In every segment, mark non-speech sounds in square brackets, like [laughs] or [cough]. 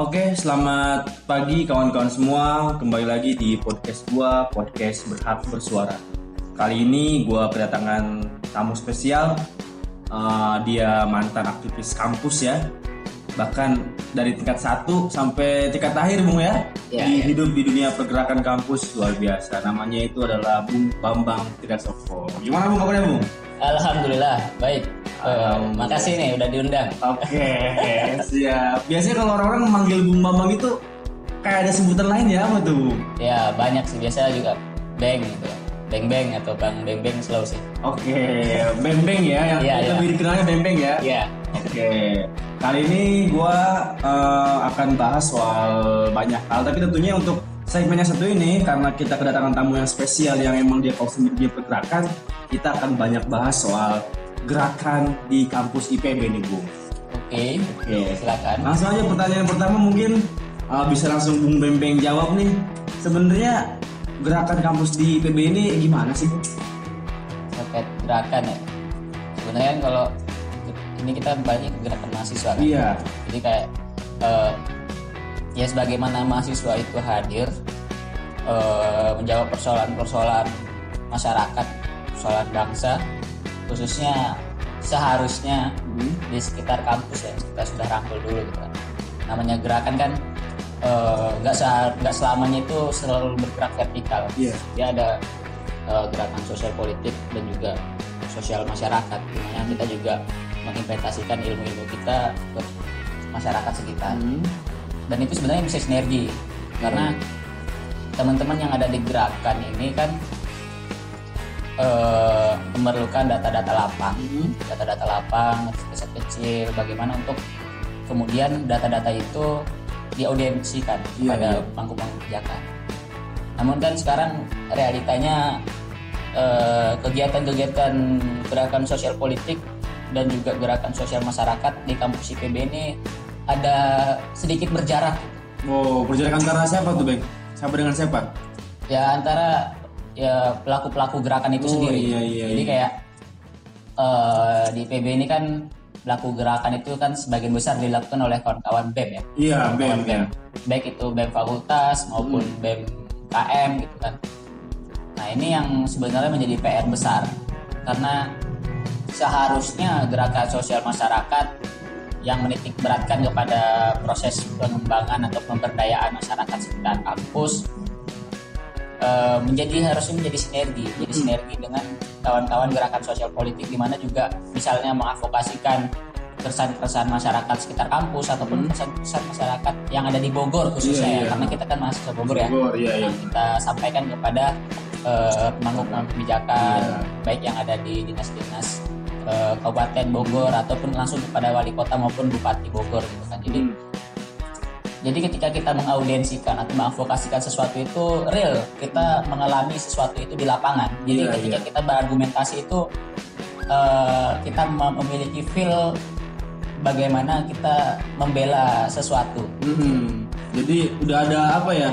Oke, selamat pagi kawan-kawan semua. Kembali lagi di podcast gua, podcast berhak bersuara. Kali ini gua kedatangan tamu spesial. Uh, dia mantan aktivis kampus ya. Bahkan dari tingkat satu sampai tingkat akhir, Bung ya. Ya, di ya. hidup di dunia pergerakan kampus luar biasa. Namanya itu adalah Bung Bambang Triasoko. Gimana Bung kabarnya, Bung? Alhamdulillah, baik. Eh, Alhamdulillah. makasih nih udah diundang. Oke, siap. Biasanya kalau orang-orang memanggil Bung Bambang itu kayak ada sebutan lain ya apa tuh? Ya banyak sih biasa juga beng gitu. Beng beng atau bang beng beng sih. Oke, bembeng ya, yang Iya, iya. lebih dikenalnya bembeng ya. Iya. Oke, kali ini gua eh, akan bahas soal banyak hal, tapi tentunya untuk segmen yang satu ini karena kita kedatangan tamu yang spesial yang emang dia kausin dia pergerakan, kita akan banyak bahas soal gerakan di kampus IPB nih, Bung. Oke. Oke. Silakan. Langsung aja pertanyaan pertama mungkin uh, bisa langsung Bung Bembeng jawab nih. Sebenarnya gerakan kampus di IPB ini gimana sih? Terkait gerakan ya. Sebenarnya kan kalau ini kita banyak gerakan mahasiswa kan. Iya. Jadi kayak eh, ya sebagaimana mahasiswa itu hadir eh, menjawab persoalan-persoalan masyarakat, persoalan bangsa, khususnya seharusnya Hmm. di sekitar kampus ya kita sudah rangkul dulu gitu kan. Namanya gerakan kan eh, nggak sehar- nggak selamanya itu selalu bergerak vertikal. Iya. Dia ada eh, gerakan sosial politik dan juga sosial masyarakat, di mana kita juga mengimplementasikan ilmu-ilmu kita ke masyarakat sekitar Hmm. Dan itu sebenarnya bisa sinergi karena teman-teman yang ada di gerakan ini kan eh, memerlukan data-data lapang Hmm. data-data lapang riset kecil bagaimana untuk kemudian data-data itu diaudiensikan Iya, kepada iya. pangku-pangku kebijakan namun kan sekarang realitanya eh, kegiatan-kegiatan gerakan sosial politik dan juga gerakan sosial masyarakat di kampus IPB ini ada sedikit berjarak Oh, berjarak antara siapa tuh, Beng? Siapa dengan siapa? ya antara ya pelaku-pelaku gerakan itu Oh, sendiri. iya, iya, Jadi iya. kayak eh, di PB ini kan pelaku gerakan itu kan sebagian besar dilakukan oleh kawan-kawan BEM ya. Iya, Bem Kawan ya. Baik itu BEM fakultas maupun Hmm. BEM KM gitu kan. Nah, ini yang sebenarnya menjadi PR besar karena seharusnya gerakan sosial masyarakat yang menitik beratkan kepada proses pengembangan atau pemberdayaan masyarakat sekitar kampus eh, menjadi harusnya menjadi sinergi, jadi sinergi dengan kawan-kawan gerakan sosial politik di mana juga misalnya mengadvokasikan keresahan-keresahan masyarakat sekitar kampus ataupun keresahan-keresahan masyarakat yang ada di Bogor khususnya Iya, ya, iya. karena kita kan mahasiswa Bogor ya. Bogor, iya, iya. Yang kita sampaikan kepada pemangku-pemangku kebijakan Iya. baik yang ada di dinas-dinas eh, Kabupaten Bogor ataupun langsung kepada wali kota maupun bupati Bogor gitu kan. Jadi Hmm. jadi ketika kita mengaudensikan atau mengadvokasikan sesuatu itu real, kita mengalami sesuatu itu di lapangan. Jadi Iya, ketika iya. kita berargumentasi itu eh, kita mem- memiliki feel bagaimana kita membela sesuatu. Hmm. Jadi udah ada apa ya?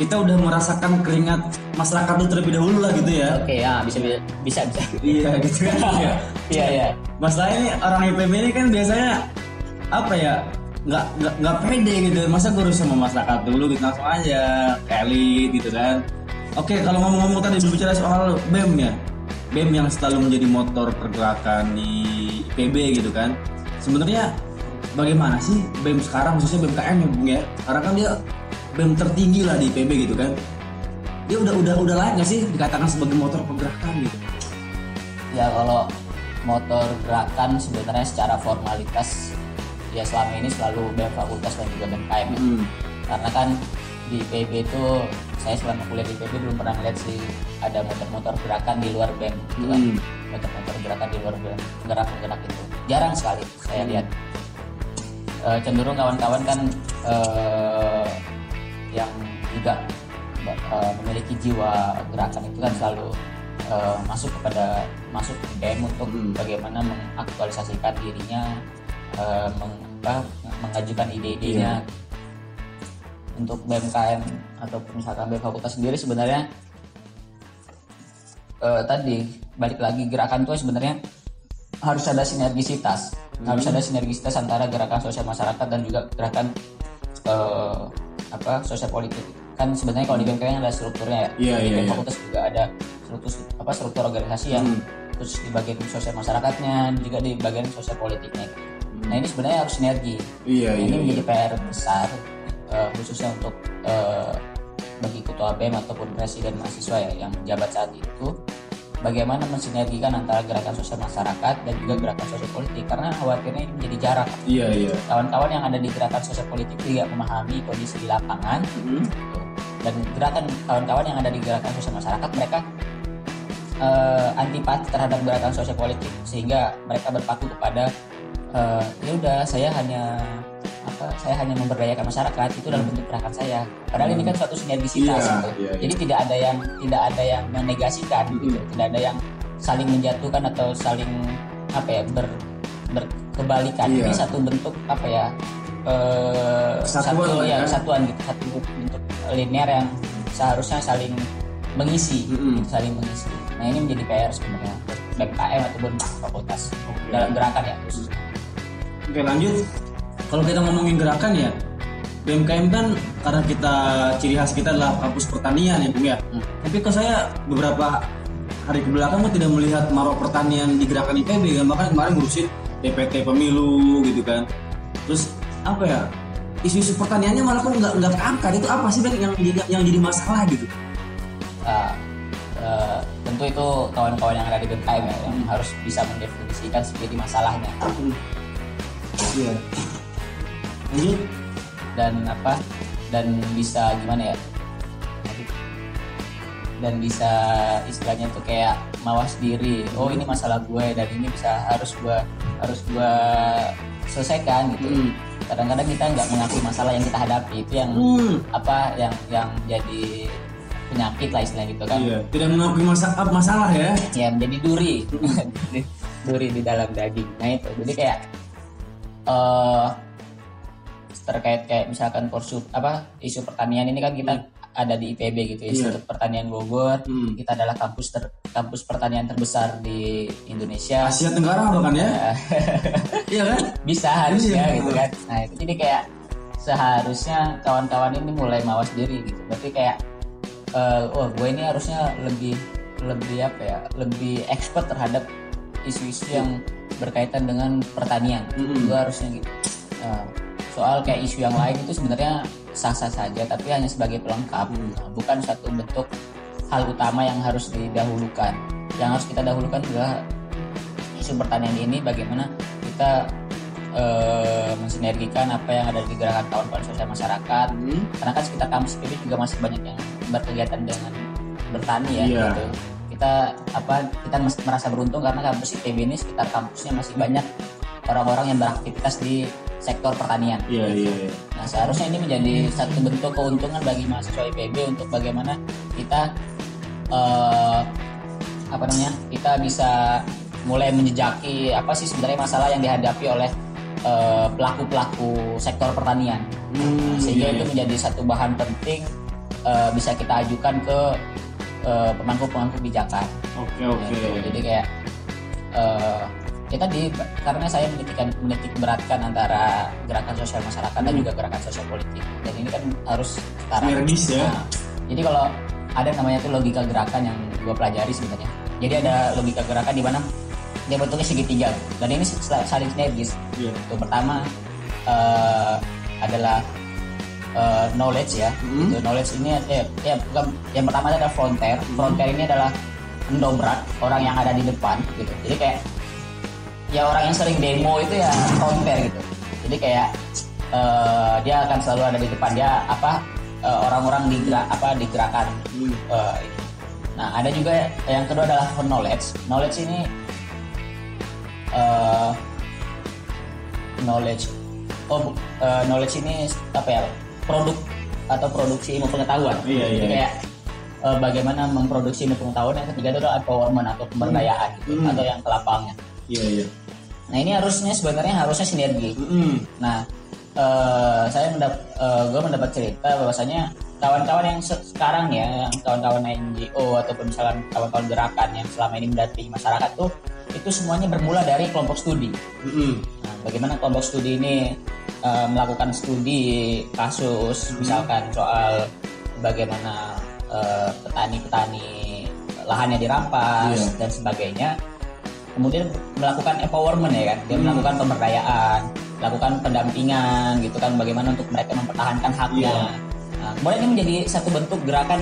Kita udah merasakan keringat masyarakat itu terlebih dahulu lah gitu ya. Oke ya bisa bisa bisa. bisa. Iya gitu kan. [laughs] Iya. Iya iya. Masalahnya ini orang IPB ini kan biasanya apa ya nggak nggak nggak pede gitu masa gue harus sama masyarakat dulu gitu langsung aja elit gitu kan oke kalau ngomong-ngomong tadi berbicara soal bem ya bem yang selalu menjadi motor pergerakan di IPB gitu kan sebenarnya bagaimana sih bem sekarang khususnya bem KM ya bung ya karena kan dia bem tertinggi lah di IPB gitu kan dia udah udah udah layak nggak sih dikatakan sebagai motor pergerakan gitu Ya kalau motor gerakan sebenarnya secara formalitas ya selama ini selalu BEM fakultas dan juga BEM KM. ya. Hmm. Karena kan di PB itu saya selama kuliah di PB belum pernah lihat sih ada motor-motor gerakan di luar BEM gitu kan. Hmm. Motor-motor gerakan di luar BEM, penggerak-penggerak itu. Jarang sekali saya Hmm. lihat. Eh, cenderung kawan-kawan kan eh, yang juga eh, memiliki jiwa gerakan itu kan selalu eh, masuk kepada masuk ke BEM untuk Hmm. bagaimana mengaktualisasikan dirinya eh, meng- apa, mengajukan ide-idenya. Untuk BMKM ataupun misalkan BEM fakultas sendiri sebenarnya eh, tadi balik lagi gerakan itu sebenarnya harus ada sinergisitas. Harus ada sinergisitas antara gerakan sosial masyarakat dan juga gerakan eh, apa sosial politik. Kan sebenarnya kalau di BMKM ada strukturnya ya. Iya, di iya, iya. fakultas juga ada struktur apa struktur organisasi yang Hmm. khusus di bagian sosial masyarakatnya juga di bagian sosial politiknya. Nah ini sebenarnya harus sinergi. Iya, Nah, ini iya. menjadi PR besar eh, khususnya untuk eh, bagi ketua BEM ataupun presiden mahasiswa ya yang menjabat saat itu bagaimana mensinergikan antara gerakan sosial masyarakat dan juga gerakan sosial politik karena khawatirnya ini menjadi jarak Iya, iya. kawan-kawan yang ada di gerakan sosial politik tidak memahami kondisi di lapangan Hmm. gitu. dan gerakan kawan-kawan yang ada di gerakan sosial masyarakat mereka eh, antipati terhadap gerakan sosial politik sehingga mereka berpaku kepada eh, ya udah saya hanya apa saya hanya memberdayakan masyarakat itu dalam bentuk gerakan saya padahal ini kan suatu sinergisitas Iya, gitu. iya, iya. jadi tidak ada yang tidak ada yang menegasikan gitu tidak ada yang saling menjatuhkan atau saling apa ya ber berkebalikan Iya. ini satu bentuk apa ya eh, satu ya ya. kesatuan gitu satu bentuk linear yang seharusnya saling mengisi Mm-mm. gitu, saling mengisi nah ini menjadi PR sebenarnya BMKM ataupun fakultas dalam gerakan ya khususnya Oke lanjut. Kalau kita ngomongin gerakan ya, BMKM kan karena kita ciri khas kita adalah kampus pertanian ya Bung ya. Hmm. Tapi kok saya beberapa hari ke belakang kok tidak melihat marok pertanian di gerakan IPB kan bahkan kemarin ngurusin DPT pemilu gitu kan. Terus apa ya? Isu-isu pertaniannya malah kok nggak nggak keangkat itu apa sih Bang yang yang, yang jadi masalah gitu? Nah, eh, tentu itu kawan-kawan yang ada di BMKM ya yang harus bisa mendefinisikan sendiri masalahnya Iya. Lanjut. dan apa dan bisa gimana ya dan bisa istilahnya tuh kayak mawas diri oh ini masalah gue dan ini bisa harus gue harus gue selesaikan gitu Hmm. kadang-kadang kita nggak mengakui masalah yang kita hadapi itu yang Hmm. apa yang yang jadi penyakit lah istilahnya gitu kan Iya. Tidak mengakui masalah masalah ya. ya menjadi duri [laughs] duri di dalam daging nah itu jadi kayak eh terkait kayak misalkan kursu apa isu pertanian ini kan kita ada di IPB gitu ya Iya. Institut Pertanian Bogor Hmm. kita adalah kampus ter- kampus pertanian terbesar di Indonesia Asia Tenggara bahkan ya. [laughs] Iya kan? bisa harusnya Iya. gitu kan nah itu jadi kayak seharusnya kawan-kawan ini mulai mawas diri gitu berarti kayak eh oh gue ini harusnya lebih lebih apa ya lebih expert terhadap isu-isu yang berkaitan dengan pertanian Mm-mm. gue harusnya gitu Nah, soal kayak isu yang lain itu sebenarnya sah-sah saja tapi hanya sebagai pelengkap Mm. Nah, bukan satu bentuk hal utama yang harus didahulukan yang harus kita dahulukan adalah isu pertanian ini bagaimana kita eh, mensinergikan apa yang ada di gerakan kawan-kawan sosial masyarakat Hmm. karena kan sekitar kampus ini juga masih banyak yang berkegiatan dengan bertani ya Iya. gitu kita apa kita merasa beruntung karena kampus ITB ini sekitar kampusnya masih banyak orang-orang yang beraktivitas di sektor pertanian Iya iya. iya. Nah, seharusnya ini menjadi satu bentuk keuntungan bagi mahasiswa IPB untuk bagaimana kita eh, apa namanya? Kita bisa mulai menjejaki apa sih sebenarnya masalah yang dihadapi oleh eh, pelaku-pelaku sektor pertanian. Hmm, Sehingga iya, itu iya. menjadi satu bahan penting eh, bisa kita ajukan ke pemangku-pemangku kebijakan. Oke oke. Gitu. Jadi kayak eh ya tadi karena saya menitikkan menitik beratkan antara gerakan sosial masyarakat dan Hmm. juga gerakan sosial politik dan ini kan harus setara. Ya. Nah, jadi kalau ada namanya tuh logika gerakan yang gue pelajari sebenarnya. Jadi ada logika gerakan di mana dia bentuknya segitiga dan ini saling sinergis. Iya. Itu pertama eh, adalah eh, knowledge ya. Hmm. Itu knowledge ini eh, ya bukan yang pertama adalah frontier. Hmm. Frontier ini adalah mendobrak orang yang ada di depan gitu. Jadi kayak ya orang yang sering demo itu ya frontier gitu. Jadi kayak eh, dia akan selalu ada di depan dia apa eh, orang-orang di gerak apa di gerakan Hmm. eh. Nah, ada juga yang kedua adalah knowledge. Knowledge ini eh, knowledge. Oh, eh, knowledge ini apa ya? Produk atau produksi ilmu pengetahuan. Iya, Jadi iya. kayak eh, bagaimana memproduksi ilmu pengetahuan. Yang ketiga itu adalah empowerment atau pemberdayaan gitu, Hmm. atau yang ke lapangnya. Iya iya. Nah, ini harusnya sebenarnya harusnya sinergi. Hmm. Nah, eh, saya mendap, gue mendapat cerita bahwasanya kawan-kawan yang se- sekarang ya, yang kawan-kawan NGO ataupun misalnya kawan-kawan gerakan yang selama ini mendampingi masyarakat tuh itu semuanya bermula dari kelompok studi. Hmm. Nah, bagaimana kelompok studi ini eh, melakukan studi kasus misalkan soal bagaimana eh, petani-petani lahannya dirampas Iya. dan sebagainya kemudian melakukan empowerment ya kan dia Hmm. melakukan pemberdayaan melakukan pendampingan gitu kan bagaimana untuk mereka mempertahankan haknya Iya. nah, kemudian ini menjadi satu bentuk gerakan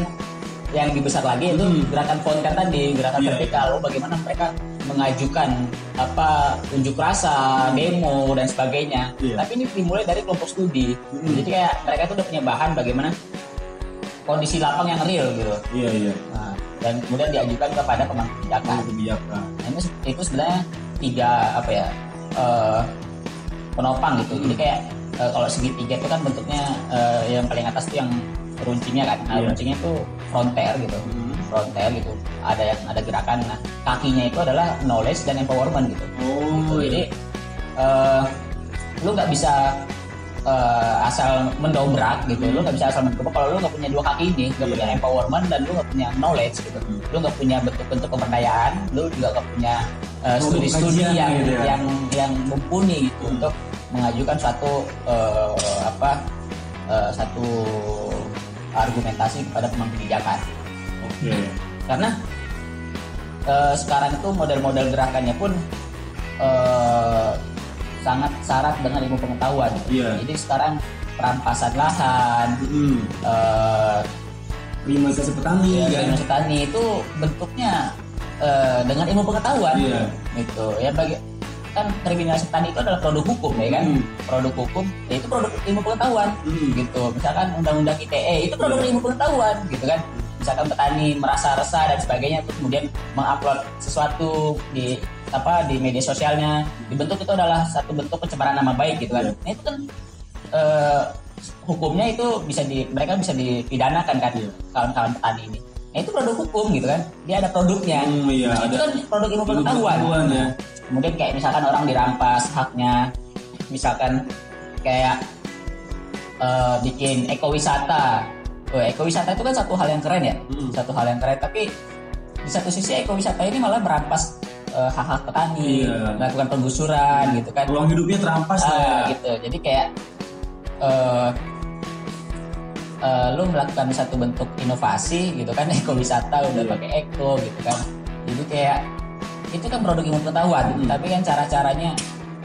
yang lebih besar lagi itu Hmm. gerakan konten tadi gerakan Iya, vertikal bagaimana mereka mengajukan apa unjuk rasa demo dan sebagainya Iya. tapi ini dimulai dari kelompok studi Hmm. jadi kayak mereka itu udah punya bahan bagaimana kondisi lapang yang real gitu Iya iya. Nah, dan kemudian diajukan kepada pemangku kebijakan Nah. Nah, ini itu sebenarnya tiga apa ya eh, penopang gitu. Jadi kayak eh, kalau segitiga itu kan bentuknya eh, yang paling atas itu yang runcingnya kan. Nah, Iya. runcingnya itu fronter gitu. Hmm. Fronter gitu. Ada yang ada gerakan. Nah, kakinya itu adalah knowledge dan empowerment gitu. Oh, Jadi iya. eh, lu nggak bisa eh, asal mendobrak gitu. Lu nggak bisa asal mendobrak kalau lu nggak punya dua kaki ini, nggak Iya. punya empowerment dan lu nggak punya knowledge gitu. Hmm. Lu nggak punya bentuk-bentuk pemberdayaan, lu juga nggak punya eh, studi-studi kajian yang gitu ya. yang yang mumpuni gitu Hmm. untuk mengajukan suatu eh, apa eh, satu argumentasi kepada pemangku kebijakan Oke. karena eh, sekarang itu model-model gerakannya pun eh, sangat syarat dengan ilmu pengetahuan. Iya. Jadi sekarang perampasan lahan, Hmm. eh, Kriminalisasi petani ya, kriminalisasi petani itu bentuknya eh, dengan ilmu pengetahuan. Iya. Gitu. Ya bagi kan kriminalisasi petani itu adalah produk hukum ya kan, Hmm. produk hukum, ya itu produk ilmu pengetahuan. Hmm. Gitu. Misalkan undang-undang ITE itu produk Iya. ilmu pengetahuan, gitu kan. Misalkan petani merasa resah dan sebagainya, terus kemudian mengupload sesuatu di apa di media sosialnya, dibentuk itu adalah satu bentuk pencemaran nama baik gitu kan. Nah itu kan eh, hukumnya itu bisa di mereka bisa dipidanakan kan kawan-kawan petani ini. Nah itu produk hukum gitu kan, dia ada produknya. Hmm, iya, Nah, itu ada kan produk ilmu pengetahuan. ya. Kemudian kayak misalkan orang dirampas haknya, misalkan kayak eh, bikin ekowisata. Oh, ekowisata itu kan satu hal yang keren ya, Hmm. satu hal yang keren. Tapi di satu sisi ekowisata ini malah merampas eh, hak-hak petani, Iya. melakukan penggusuran gitu kan. Ruang hidupnya terampas lah ya. Ah, gitu. Jadi kayak eh eh, lu melakukan satu bentuk inovasi gitu kan [laughs] ekowisata udah Iya. pakai eko gitu kan. Jadi kayak itu kan produk ilmu pengetahuan, Hmm. tapi kan cara-caranya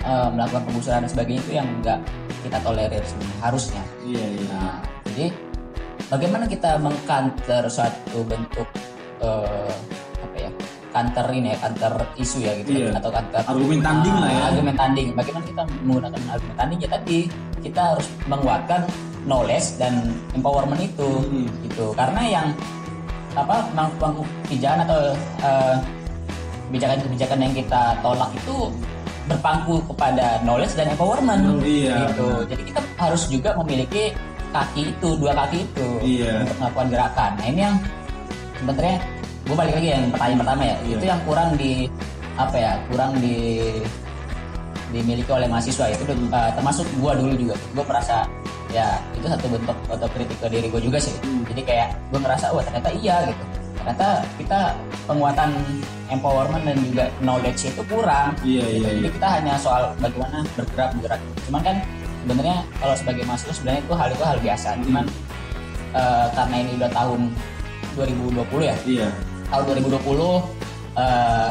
eh, melakukan penggusuran dan sebagainya itu yang enggak kita tolerir sebenarnya harusnya. Iya iya. Nah, jadi bagaimana kita mengkanter suatu bentuk ya? Kanter ini ya, kanter isu ya gitu Iya. atau kanter Argumen tanding lah ya. Argumen tanding. Bagaimana kita menggunakan argumen tanding ya tadi kita harus menguatkan knowledge dan empowerment itu Hmm. gitu. Karena yang apa pemangku kebijakan atau eh, kebijakan-kebijakan yang kita tolak itu berpangku kepada knowledge dan empowerment Oh, iya. gitu. Jadi kita harus juga memiliki kaki itu, dua kaki itu Iya. untuk melakukan gerakan. Nah, ini yang sebenarnya gue balik lagi yang pertanyaan pertama ya. Iya. Itu yang kurang di apa ya? Kurang di dimiliki oleh mahasiswa itu uh, termasuk gue dulu juga gue merasa ya itu satu bentuk otokritik ke diri gue juga sih Hmm. jadi kayak gue merasa wah ternyata iya gitu ternyata kita penguatan empowerment dan juga knowledge itu kurang Iya iya jadi iya. kita hanya soal bagaimana bergerak bergerak cuman kan sebenarnya kalau sebagai mahasiswa sebenarnya itu hal itu hal biasa cuman eh, karena ini udah tahun 2020 ya Iya. Tahun 2020 eh,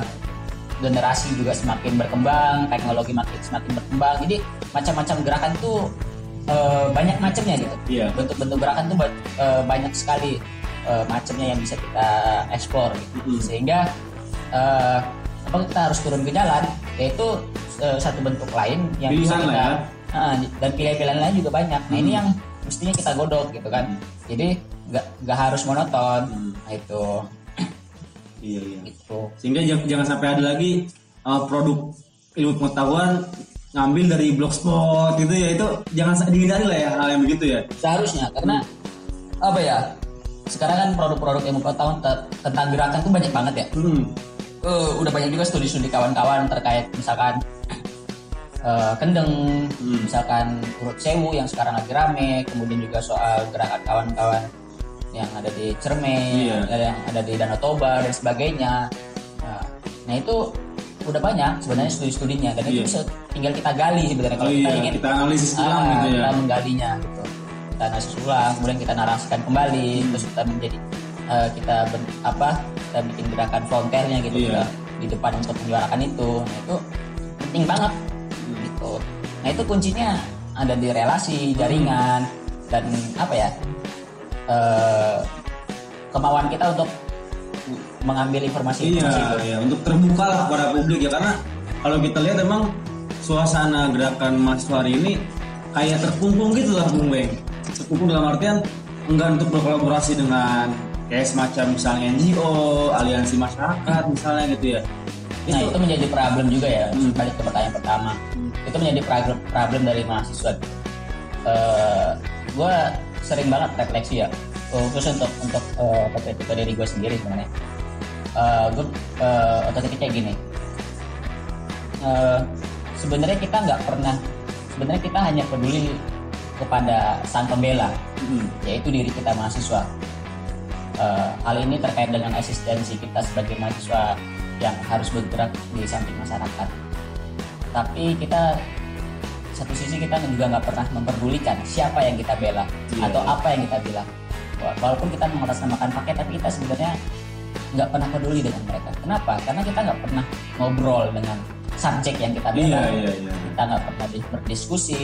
generasi juga semakin berkembang teknologi makin semakin berkembang jadi macam-macam gerakan tuh eh, banyak macamnya gitu Iya. bentuk-bentuk gerakan tuh eh, banyak sekali eh, macamnya yang bisa kita eksplor gitu. Mm-mm. sehingga eh, apa kita harus turun ke jalan yaitu eh, satu bentuk lain yang bisa Pilihan kita ya. Ah, dan pilihan-pilihan lain juga banyak nah ini Mm. yang mestinya kita godok gitu kan Mm. jadi nggak nggak harus monoton Mm. nah itu Iya iya. itu Sehingga jangan, jangan sampai ada lagi uh, produk ilmu pengetahuan ngambil dari blogspot gitu ya itu jangan dihindari lah ya hal yang begitu ya. seharusnya karena apa ya sekarang kan produk-produk ilmu pengetahuan te- tentang gerakan tuh banyak banget ya Hmm. Eh, udah banyak juga studi-studi kawan-kawan terkait misalkan eh, kendeng, Hmm. misalkan urut sewu yang sekarang lagi rame, kemudian juga soal gerakan kawan-kawan yang ada di Cerme, Iya. yang ada di Danau Toba dan sebagainya. Nah, nah itu udah banyak sebenarnya studi-studinya dan itu Iya. bisa tinggal kita gali sebenarnya Oh kalau kita iya, ingin kita analisis ulang ah, gitu ya. kita menggalinya gitu kita analisis ulang kemudian kita narasikan kembali terus kita menjadi eh, kita ben- apa kita bikin gerakan fronternya gitu Iya. kita di depan untuk menyuarakan itu nah itu penting banget gitu nah itu kuncinya ada di relasi jaringan dan apa ya eh, kemauan kita untuk mengambil informasi Iya, itu iya, untuk terbuka lah kepada publik ya karena kalau kita lihat emang suasana gerakan mahasiswa hari ini kayak terkungkung gitu lah Bung Beng. Terkungkung dalam artian enggak untuk berkolaborasi dengan kayak semacam misalnya NGO, aliansi masyarakat misalnya gitu ya. Nah itu menjadi problem juga ya. Hmm. Balik ke pertanyaan pertama, itu menjadi problem, problem dari mahasiswa. Eh, gue sering banget refleksi ya, eh, khusus untuk untuk eh, ke diri gue sendiri sebenarnya. Eh, gue uh, otomatis kayak gini. Eh, sebenarnya kita nggak pernah, sebenarnya kita hanya peduli kepada sang pembela, Mm. yaitu diri kita mahasiswa. Eh, hal ini terkait dengan eksistensi kita sebagai mahasiswa yang harus bergerak di samping masyarakat. Tapi kita satu sisi kita juga nggak pernah memperdulikan siapa yang kita bela Iya. atau apa yang kita bilang. Wa- Walaupun kita mengatasnamakan paket, tapi kita sebenarnya nggak pernah peduli dengan mereka. Kenapa? Karena kita nggak pernah ngobrol dengan subjek yang kita bela Iya, iya, iya. kita nggak pernah di- berdiskusi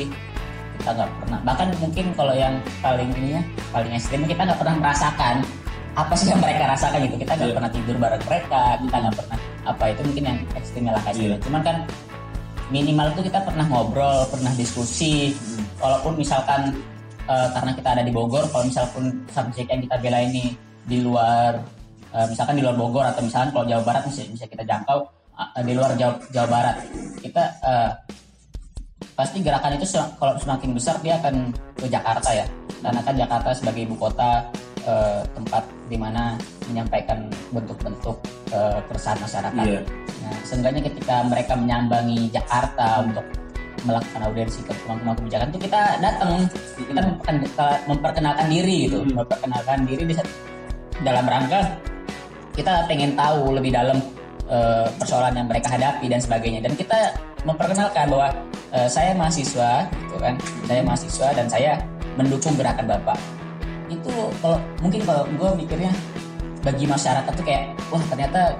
kita nggak pernah bahkan mungkin kalau yang paling ininya paling ekstrim kita nggak pernah merasakan apa sih yang mereka rasakan gitu kita nggak Iya. pernah tidur bareng mereka kita nggak pernah apa itu mungkin yang ekstrimnya lah kayak Iya. gitu. cuman kan minimal tuh kita pernah ngobrol pernah diskusi Hmm. walaupun misalkan eh, karena kita ada di Bogor kalau misalkan subjek yang kita bela ini di luar eh, misalkan di luar Bogor atau misalkan kalau Jawa Barat bisa bisa kita jangkau eh, di luar Jawa, Jawa Barat kita eh, pasti gerakan itu kalau semakin besar dia akan ke Jakarta ya karena kan Jakarta sebagai ibu kota eh, tempat di mana menyampaikan bentuk-bentuk eh, keresahan masyarakat Iya. nah seenggaknya ketika mereka menyambangi Jakarta untuk melakukan audiensi ke rumah-rumah kebijakan itu kita datang kita memperken- memperkenalkan diri gitu. Hmm. memperkenalkan diri di dalam rangka kita pengen tahu lebih dalam eh, persoalan yang mereka hadapi dan sebagainya. Dan kita memperkenalkan bahwa eh, saya mahasiswa gitu kan. Saya mahasiswa dan saya mendukung gerakan bapak itu kalau mungkin kalau gue mikirnya bagi masyarakat tuh kayak wah ternyata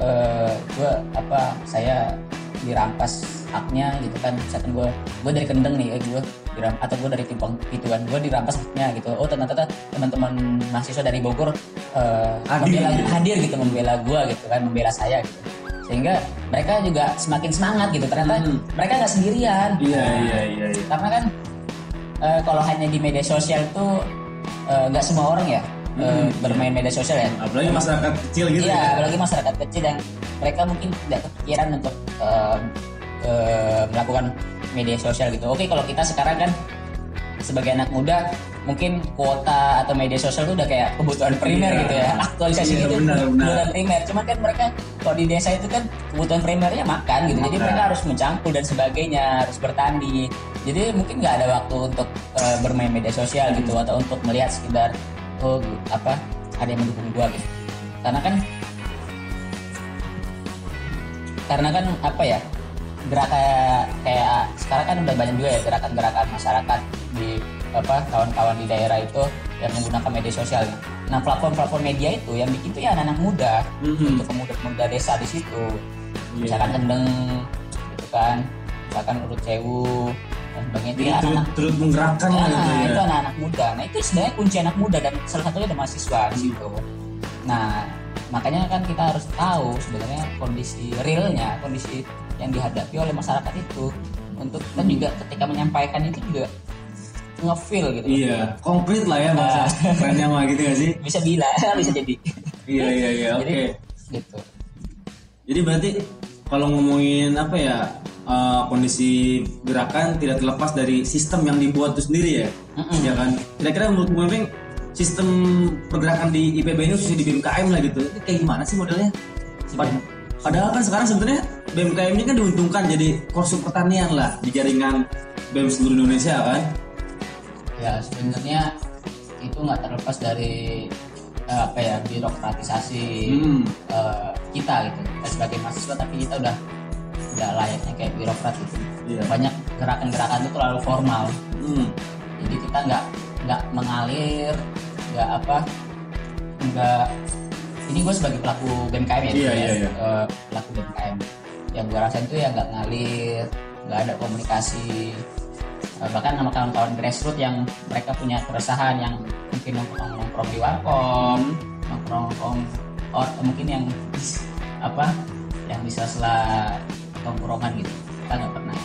eh, gue apa saya dirampas haknya gitu kan misalkan gue gue dari kendeng nih gue diram atau gue dari timpang gitu kan gue dirampas haknya gitu oh ternyata teman-teman mahasiswa dari Bogor eh, Hadir. membela hadir gitu membela gue gitu kan membela saya gitu sehingga mereka juga semakin semangat gitu ternyata Hmm. mereka nggak sendirian Iya, iya, iya, iya. karena kan eh, kalau hanya di media sosial tuh eh, nggak semua orang ya eh, Hmm. bermain media sosial ya Apalagi masyarakat kecil gitu Iya, ya. apalagi masyarakat kecil yang mereka mungkin tidak kepikiran untuk eh, eh, melakukan media sosial gitu. Oke, kalau kita sekarang kan sebagai anak muda mungkin kuota atau media sosial itu udah kayak kebutuhan primer Iya. gitu ya. Aktualisasi Iya, gitu benar, benar. kebutuhan primer. Cuma kan mereka kalau di desa itu kan kebutuhan primernya makan gitu. Jadi mereka harus mencangkul dan sebagainya, harus bertani. Jadi mungkin nggak ada waktu untuk eh, bermain media sosial gitu atau untuk melihat sekedar oh apa ada yang mendukung gua gitu. Karena kan karena kan apa ya gerakan kayak sekarang kan udah banyak juga ya gerakan-gerakan masyarakat di apa kawan-kawan di daerah itu yang menggunakan media sosial. Nah platform-platform media itu yang bikin tuh ya anak-anak muda Mhm. untuk pemuda-pemuda desa di situ. Iya. Misalkan Kendeng gitu kan, misalkan Urut Sewu dan sebagainya itu ya turut, anak-anak turut menggerakkan Nah, gitu ya. itu anak-anak muda. Nah, itu sebenarnya kunci anak muda dan salah satunya ada mahasiswa di situ. Nah, makanya kan kita harus tahu sebenarnya kondisi realnya, kondisi yang dihadapi oleh masyarakat itu untuk kita juga ketika menyampaikan itu juga ngefeel gitu. Iya, konkret lah ya bahasa kerennya mah gitu gak sih? [laughs] Bisa bila, [laughs] bisa jadi. Iya, iya, iya, [laughs] oke. Jadi gitu. Jadi berarti kalau ngomongin apa ya eh, kondisi gerakan tidak terlepas dari sistem yang dibuat itu sendiri ya, Mm-mm. ya kan? Kira-kira menurut Bu Mempeng sistem pergerakan di IPB ini khususnya di BMKM lah gitu, itu kayak gimana sih modelnya? Pad- Padahal kan sekarang sebenarnya BMKM ini kan diuntungkan jadi korsup pertanian lah di jaringan BEM seluruh Indonesia kan? Ya, sebenarnya itu nggak terlepas dari eh, apa ya birokratisasi Hmm. eh, kita gitu kita sebagai mahasiswa tapi kita udah udah layaknya kayak birokrat gitu Iya. banyak gerakan-gerakan itu terlalu formal Hmm. jadi kita nggak nggak mengalir nggak apa nggak ini gue sebagai pelaku BMKM ya, ya, iya, iya. eh, pelaku BMKM yang gue rasain tuh ya nggak ngalir nggak ada komunikasi Eh, bahkan sama kawan-kawan grassroots yang mereka punya keresahan yang mungkin nongkrong nongkrong di warkop nongkrong nongkrong or mungkin yang apa yang di sela tongkrongan gitu. Kita nggak pernah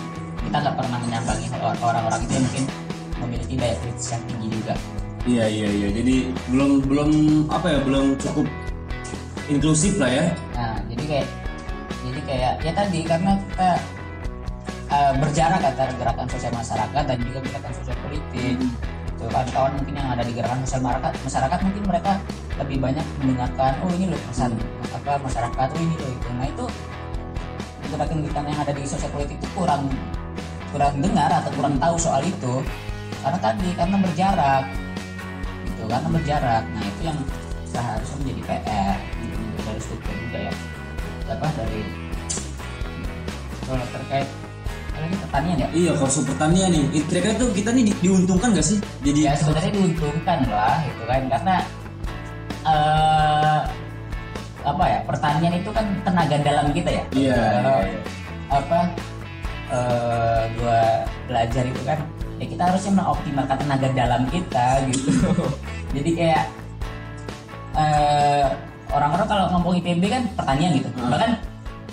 kita nggak pernah menyambangi or- orang-orang itu yang mungkin memiliki daya kritis yang tinggi juga. Iya iya iya. Jadi belum belum apa ya belum cukup inklusif lah ya. nah jadi kayak jadi kayak ya tadi karena kita eh, berjarak antara gerakan sosial masyarakat dan juga gerakan sosial politik. Tuh kawan-kawan mungkin yang ada di gerakan sosial masyarakat masyarakat mungkin mereka lebih banyak mendengarkan oh ini loh pesan apa masyarakat oh ini loh itu. Nah itu gerakan-gerakan yang ada di sosial politik itu kurang kurang dengar atau kurang tahu soal itu karena tadi karena berjarak gitu karena berjarak nah itu yang seharusnya menjadi PR gitu, dari struktur juga ya apa dari kalau terkait lagi pertanian ya Iya kalau super pertanian nih. Kira-kira tuh kita nih di- diuntungkan gak sih? Jadi ya sebenarnya diuntungkan lah gitu kan karena eh ya pertanian itu kan tenaga dalam kita ya Iya, Kalau, iya, apa eh gua belajar itu kan ya kita harusnya mengoptimalkan tenaga dalam kita gitu [laughs] jadi kayak eh orang-orang kalau ngomong IPB kan pertanian gitu Hmm. bahkan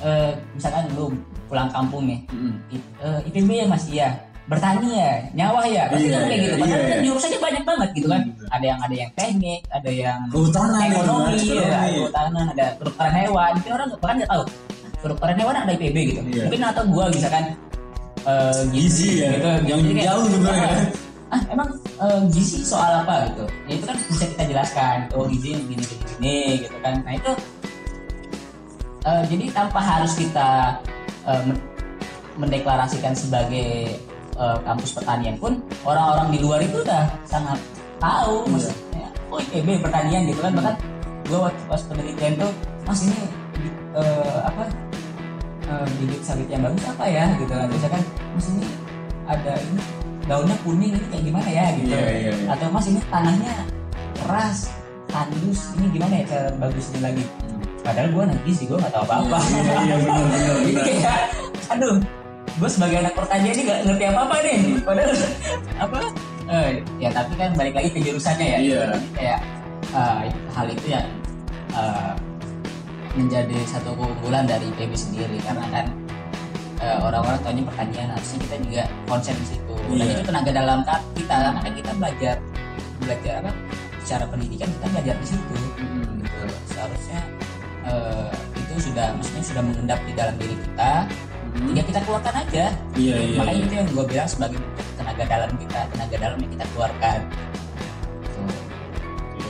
eh, misalkan lu pulang kampung nih. I- IPB ya mas iya bertani ya nyawa ya pasti Iya, kan kayak iya, gitu padahal iya, kan iya. jurusannya banyak banget gitu kan Hmm. Ada yang ada yang teknik ada yang Kehutanan gitu, ekonomi ya, kehutanan ada kedokteran hewan. Mungkin orang bahkan nggak tahu. Kedokteran hewan ada IPB gitu. Iya. mungkin atau gua misalkan eh, Gizi ya, gitu, yang Jadi jauh sebenarnya. ah, ah emang eh, gizi soal apa gitu? Ya itu kan bisa kita jelaskan. Oh gizi gini gini gini gitu kan. Nah itu eh, jadi tanpa harus kita men- mendeklarasikan sebagai eh, kampus pertanian pun orang-orang di luar itu udah sangat tahu Iya. maksudnya oh IPB pertanian gitu kan bahkan gue waktu pas penelitian tuh mas ini eh, apa eh, bibit sawit yang bagus apa ya gitu kan misalkan mas ini ada ini daunnya kuning ini kayak gimana ya gitu Iya, iya, iya. atau mas ini tanahnya keras tandus ini gimana ya cara bagusnya lagi padahal gue nanti sih gue nggak tahu apa-apa Iya, iya, iya, benar. kayak aduh gue sebagai anak pertanian ini gak ngerti apa apa nih padahal apa eh, ya tapi kan balik lagi ke jurusannya ya Iya. Jadi kayak eh, hal itu yang eh, menjadi satu keunggulan dari IPB sendiri karena kan eh, orang-orang tahunya pertanian harusnya kita juga konsen di situ dan Iya. itu tenaga dalam kita karena kan kita belajar belajar apa secara pendidikan kita belajar di situ Mm-mm. gitu seharusnya eh, itu sudah maksudnya sudah mengendap di dalam diri kita Mm-mm. tinggal kita keluarkan aja Iya iya. makanya iya. itu yang gue bilang sebagai tenaga dalam kita tenaga dalam yang kita keluarkan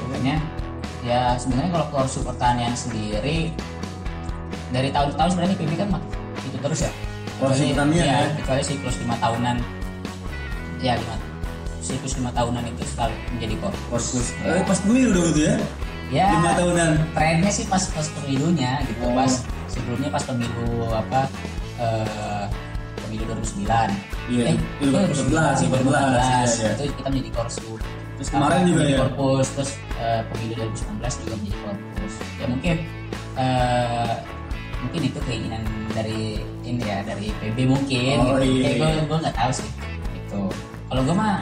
makanya ya sebenarnya kalau kursus pertanian sendiri dari tahun ke tahun sebenarnya PB kan mak- itu terus ya Kecuali- pertanian ya, ya? kecuali siklus lima tahunan ya lima siklus lima tahunan itu sekali menjadi kor Kursus. Ya. Eh, pas pemilu dong itu ya. ya Lima tahunan. trennya sih pas pas pemilunya gitu Oh. pas sebelumnya pas pemilu apa eh, pemilu 2009 Iya, eh, itu 2014, 2014, iya, iya. itu kita menjadi korsu Terus kemarin juga ya. korpus terus eh, pemilu 2019 juga menjadi korpus ya mungkin eh, mungkin itu keinginan dari ini ya dari PB mungkin Oh, gitu. iya, Kayak gue iya. gue nggak tahu sih itu kalau gue mah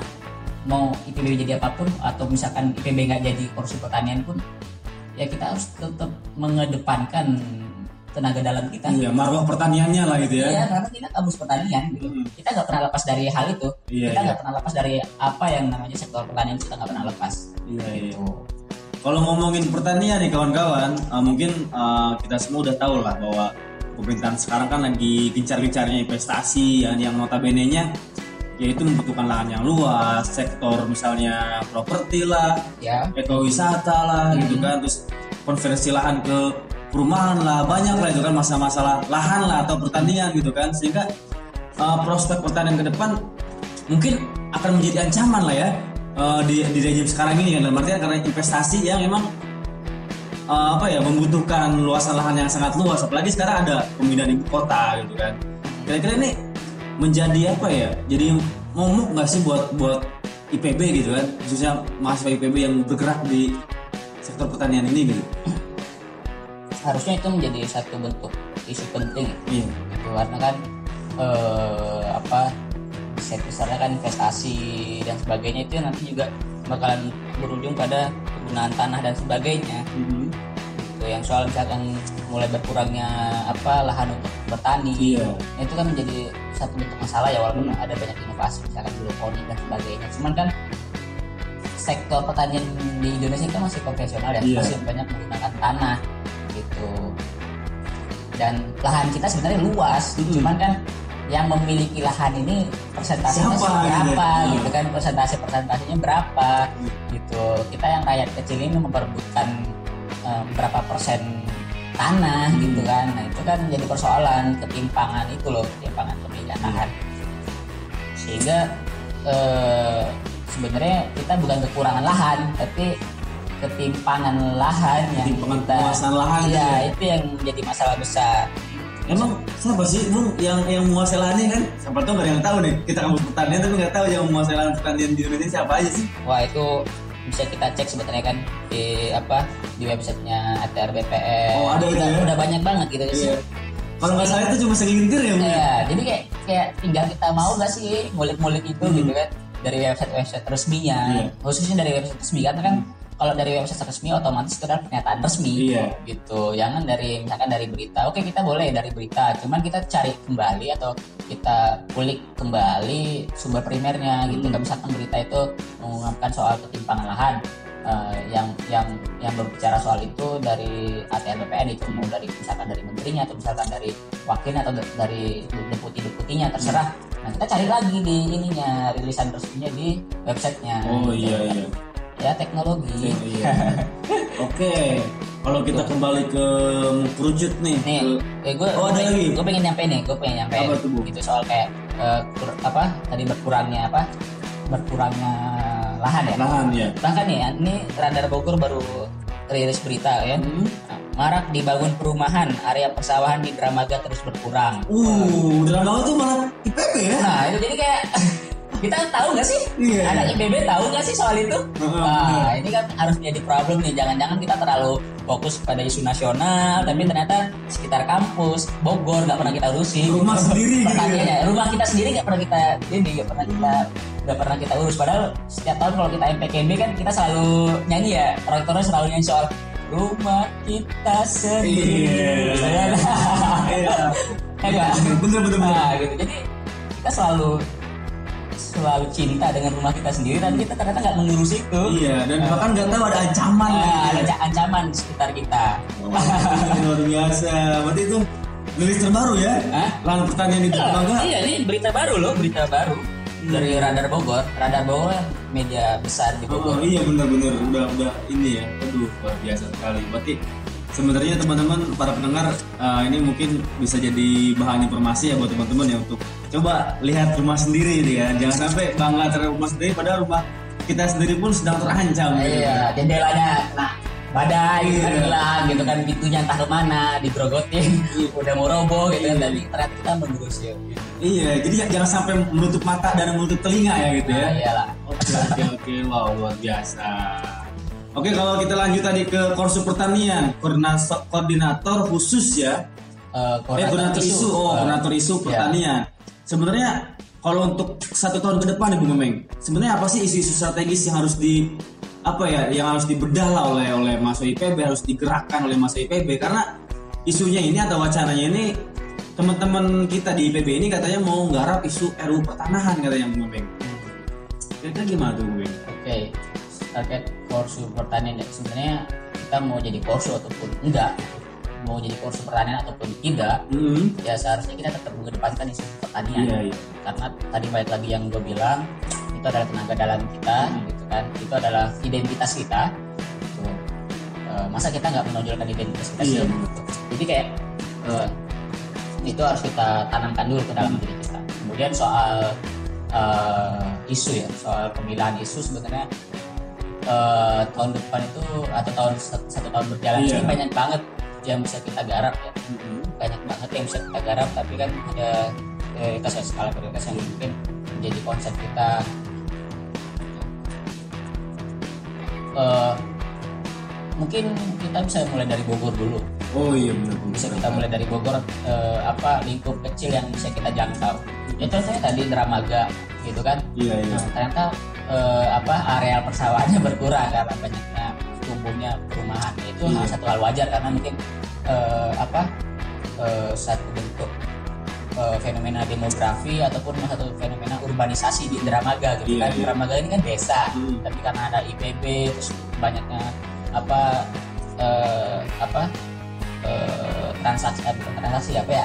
mau IPB jadi apa pun atau misalkan IPB nggak jadi kursus pertanian pun ya kita harus tetap mengedepankan tenaga dalam kita Iya, marwah pertaniannya lah gitu ya. Iya, karena kita kampus pertanian gitu. Hmm. Kita nggak pernah lepas dari hal itu. Iya, kita iya. nggak pernah lepas dari apa yang namanya sektor pertanian kita nggak pernah lepas. Iya, iya. Gitu. Kalau ngomongin pertanian nih kawan-kawan, uh, mungkin uh, kita semua udah tahu lah bahwa pemerintahan sekarang kan lagi gencar-gencarnya investasi yang yang notabene-nya yaitu membutuhkan lahan yang luas, sektor misalnya properti lah, Ya. ekowisata lah gitu kan, terus konversi lahan ke perumahan lah, banyak lah itu kan masalah-masalah lahan lah atau pertanian gitu kan, sehingga uh, prospek pertanian ke depan mungkin akan menjadi ancaman lah ya uh, di, di rejim sekarang ini kan. Dalam artian karena investasi yang memang eh, apa ya membutuhkan luasan lahan yang sangat luas. Apalagi sekarang ada pemindahan ibu kota gitu kan. Kira-kira ini menjadi apa ya jadi momok nggak sih buat buat IPB gitu kan? Khususnya mahasiswa IPB yang bergerak di sektor pertanian ini gitu harusnya itu menjadi satu bentuk isu penting. Iya. Gitu karena kan eh, apa set besarnya kan investasi dan sebagainya itu nanti juga bakalan berujung pada penggunaan tanah dan sebagainya. Mhm. gitu yang soal misalkan mulai berkurangnya apa lahan untuk bertani. Nah, itu kan menjadi satu bentuk masalah ya walaupun ada banyak inovasi misalkan hidroponik dan sebagainya. Cuman kan sektor pertanian di Indonesia kan masih konvensional ya Iya. masih banyak menggunakan tanah gitu. Dan lahan kita sebenarnya luas Mm-mm. cuman kan yang memiliki lahan ini persentasenya Siapa, berapa gitu? gitu kan? Persentase persentasenya berapa gitu. Kita yang rakyat kecil ini memperebutkan eh, berapa persen tanah Hmm. gitu kan? Nah itu kan jadi persoalan ketimpangan itu loh ketimpangan pemilihan lahan sehingga eh, sebenarnya kita bukan kekurangan lahan tapi ketimpangan lahan yang Ketimpangan kita penguasaan lahan iya gitu ya? itu yang menjadi masalah besar Emang siapa sih Bung yang yang menguasai lahannya kan? Siapa tahu nggak ada yang tahu nih. Kita kampus pertanian tapi nggak tahu yang menguasai lahan pertanian di Indonesia siapa aja sih? wah itu bisa kita cek sebenarnya kan di apa di websitenya ATR BPN Oh, ada udah, ya? udah banyak banget gitu sih Iya. Kalau nggak salah itu cuma segelintir ya ya? Iya, jadi kayak kayak tinggal kita mau nggak sih ngulik-ngulik itu Hmm. gitu kan dari website-website resminya, Iya. khususnya dari website resmi karena kan kalau dari website resmi otomatis itu adalah pernyataan resmi, Iya. gitu. Jangan dari misalkan dari berita, oke kita boleh dari berita, cuman kita cari kembali atau kita kulik kembali sumber primernya gitu. Hmm. Misalkan berita itu mengungkapkan soal ketimpangan lahan. eh, yang yang yang berbicara soal itu dari ATR BPN itu mau dari misalkan dari menterinya atau misalkan dari wakilnya atau da- dari deputi deputinya terserah. Nah kita cari lagi di ininya rilisan resminya di websitenya. Oh gitu. iya iya. Ya teknologi. Iya. Oke, kalau kita kembali ke kerucut nih. Nih, ke- eh, gue Oh, ada lagi? gue pengen nyampe nih, gue pengen nyampe Apa tuh, Bu? gitu soal kayak eh, kur- apa tadi berkurangnya apa berkurangnya lahan ya. lahan ya. Bahkan nih, ini Radar Bogor baru rilis berita ya. Hmm. Marak dibangun perumahan, area persawahan di Dramaga terus berkurang. Uh, banget tuh malah IPB ya? Nah, itu jadi kayak [laughs] kita tahu nggak sih? Iya. Anak IPB tahu nggak sih soal itu? Nah, ini kan harus menjadi problem nih. Jangan-jangan kita terlalu fokus pada isu nasional, tapi ternyata sekitar kampus Bogor nggak pernah kita urusi. Rumah sendiri gitu ya. Rumah kita sendiri nggak pernah kita ini, nggak pernah kita nggak pernah kita urus. Padahal setiap tahun kalau kita MPKB kan kita selalu nyanyi ya, rektornya selalu nyanyi soal rumah kita sendiri. Iya. Iya. Ya nggak? Bener bener bener. Nah, gitu. Jadi kita selalu selalu cinta dengan rumah kita sendiri, tapi kita ternyata nggak mengurus itu. Iya, dan bahkan nggak tahu ada ancaman. Ada ya. ca- ancaman di sekitar kita. Wah, luar biasa. Berarti itu rilis terbaru ya? Hah? Lahan pertanian di Dermaga. Iya, ini berita baru loh, berita baru dari Radar Bogor. Radar Bogor media besar di Oh, Bogor. iya benar-benar udah udah ini ya. Aduh, luar biasa sekali. Berarti sebenarnya teman-teman para pendengar eh, ini mungkin bisa jadi bahan informasi ya buat teman-teman ya untuk coba lihat rumah sendiri nih ya. Jangan sampai bangga terhadap rumah sendiri padahal rumah kita sendiri pun sedang terancam. gitu. Iya, jendelanya kena badai, Iya. kan hilang gitu kan pintunya entah ke mana, digrogotin, udah mau roboh gitu kan, tapi ternyata kita mengurus ya. Iya, jadi jangan sampai menutup mata dan menutup telinga ya gitu ya. Nah, iyalah. Oke oke oke wow luar biasa. Oke kalau kita lanjut tadi ke Korsu Pertanian koordinator koordinator khusus ya. Eh, Eh koordinator isu, oh Eh, koordinator isu iya. pertanian. Sebenarnya kalau untuk satu tahun ke depan nih Bu Memeng, sebenarnya apa sih isu-isu strategis yang harus di apa ya yang harus dibedah lah oleh oleh mahasiswa IPB harus digerakkan oleh mahasiswa IPB karena isunya ini atau wacananya ini teman-teman kita di IPB ini katanya mau nggarap isu RU pertanahan katanya Bu Memeng. Kira-kira gimana tuh Bu Memeng? Oke, terkait kursu pertanian ya sebenarnya kita mau jadi kursu ataupun enggak, mau jadi kursu pertanian ataupun tidak, Hmm. ya seharusnya kita tetap mengedepankan isu pertanian. Iya iya. Karena tadi balik lagi yang gue bilang itu adalah tenaga dalam kita, gitu kan, itu adalah identitas kita. Gitu. Eh, masa kita nggak menonjolkan identitas kita Iya. sih? Gitu. Jadi kayak eh, itu harus kita tanamkan dulu ke dalam diri kita. Kemudian soal eh, isu ya, soal pemilihan isu sebenarnya eh, tahun depan itu atau tahun satu, tahun berjalan. Iya. ini banyak banget yang bisa kita garap ya. Mm-mm. banyak banget yang bisa kita garap tapi kan ada prioritas ya skala prioritas yang mungkin menjadi konsep kita. Eh, mungkin kita bisa mulai dari Bogor dulu. Oh iya benar. Bisa kita mulai dari Bogor eh, apa lingkup kecil yang bisa kita jangkau. Ya contohnya tadi Dramaga gitu kan? Iya iya. Ternyata eh, apa areal persawahannya berkurang karena banyaknya tumbuhnya perumahan itu Iya. satu hal wajar karena mungkin eh, apa eh, satu bentuk eh, fenomena demografi ataupun satu fenomena urbanisasi di Indramaga gitu Iya, kan iya. Indramaga ini kan desa Hmm. tapi karena ada IPB terus banyaknya apa eh, apa eh, transaksi eh, bukan transaksi apa ya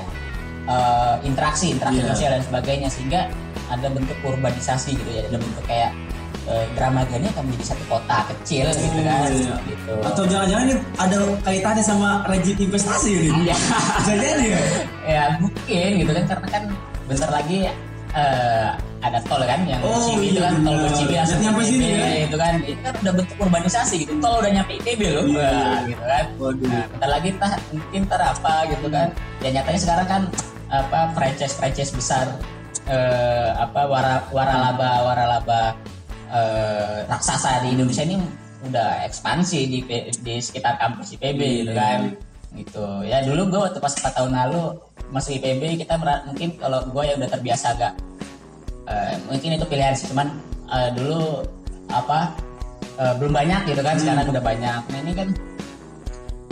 eh, interaksi interaksi Iya. sosial dan sebagainya sehingga ada bentuk urbanisasi gitu ya ada bentuk kayak eh, Dramaga ini akan menjadi satu kota kecil gitu kan iya. gitu atau jangan-jangan ini ada kaitannya sama rejim investasi ini Iya. bisa jadi ya ya mungkin gitu kan karena kan bentar lagi eh, ada tol kan yang Oh, Cibi itu iya, kan tol benar. Cibi langsung nyampe sini, ya? itu kan itu kan udah bentuk urbanisasi gitu tol udah nyampe ITB loh Iya, Wah, gitu kan waduh Nah, bentar lagi tah, mungkin ntar apa gitu kan. Ya nyatanya sekarang kan apa franchise-franchise besar eh, apa wara waralaba waralaba eh, raksasa di Indonesia ini udah ekspansi di di sekitar kampus IPB gitu Iya. kan. Gitu. Ya dulu gue waktu pas 4 tahun lalu masuk IPB kita mungkin kalau gue ya udah terbiasa agak eh, mungkin itu pilihan sih cuman eh, dulu apa eh, belum banyak gitu kan sekarang udah banyak. Nah ini kan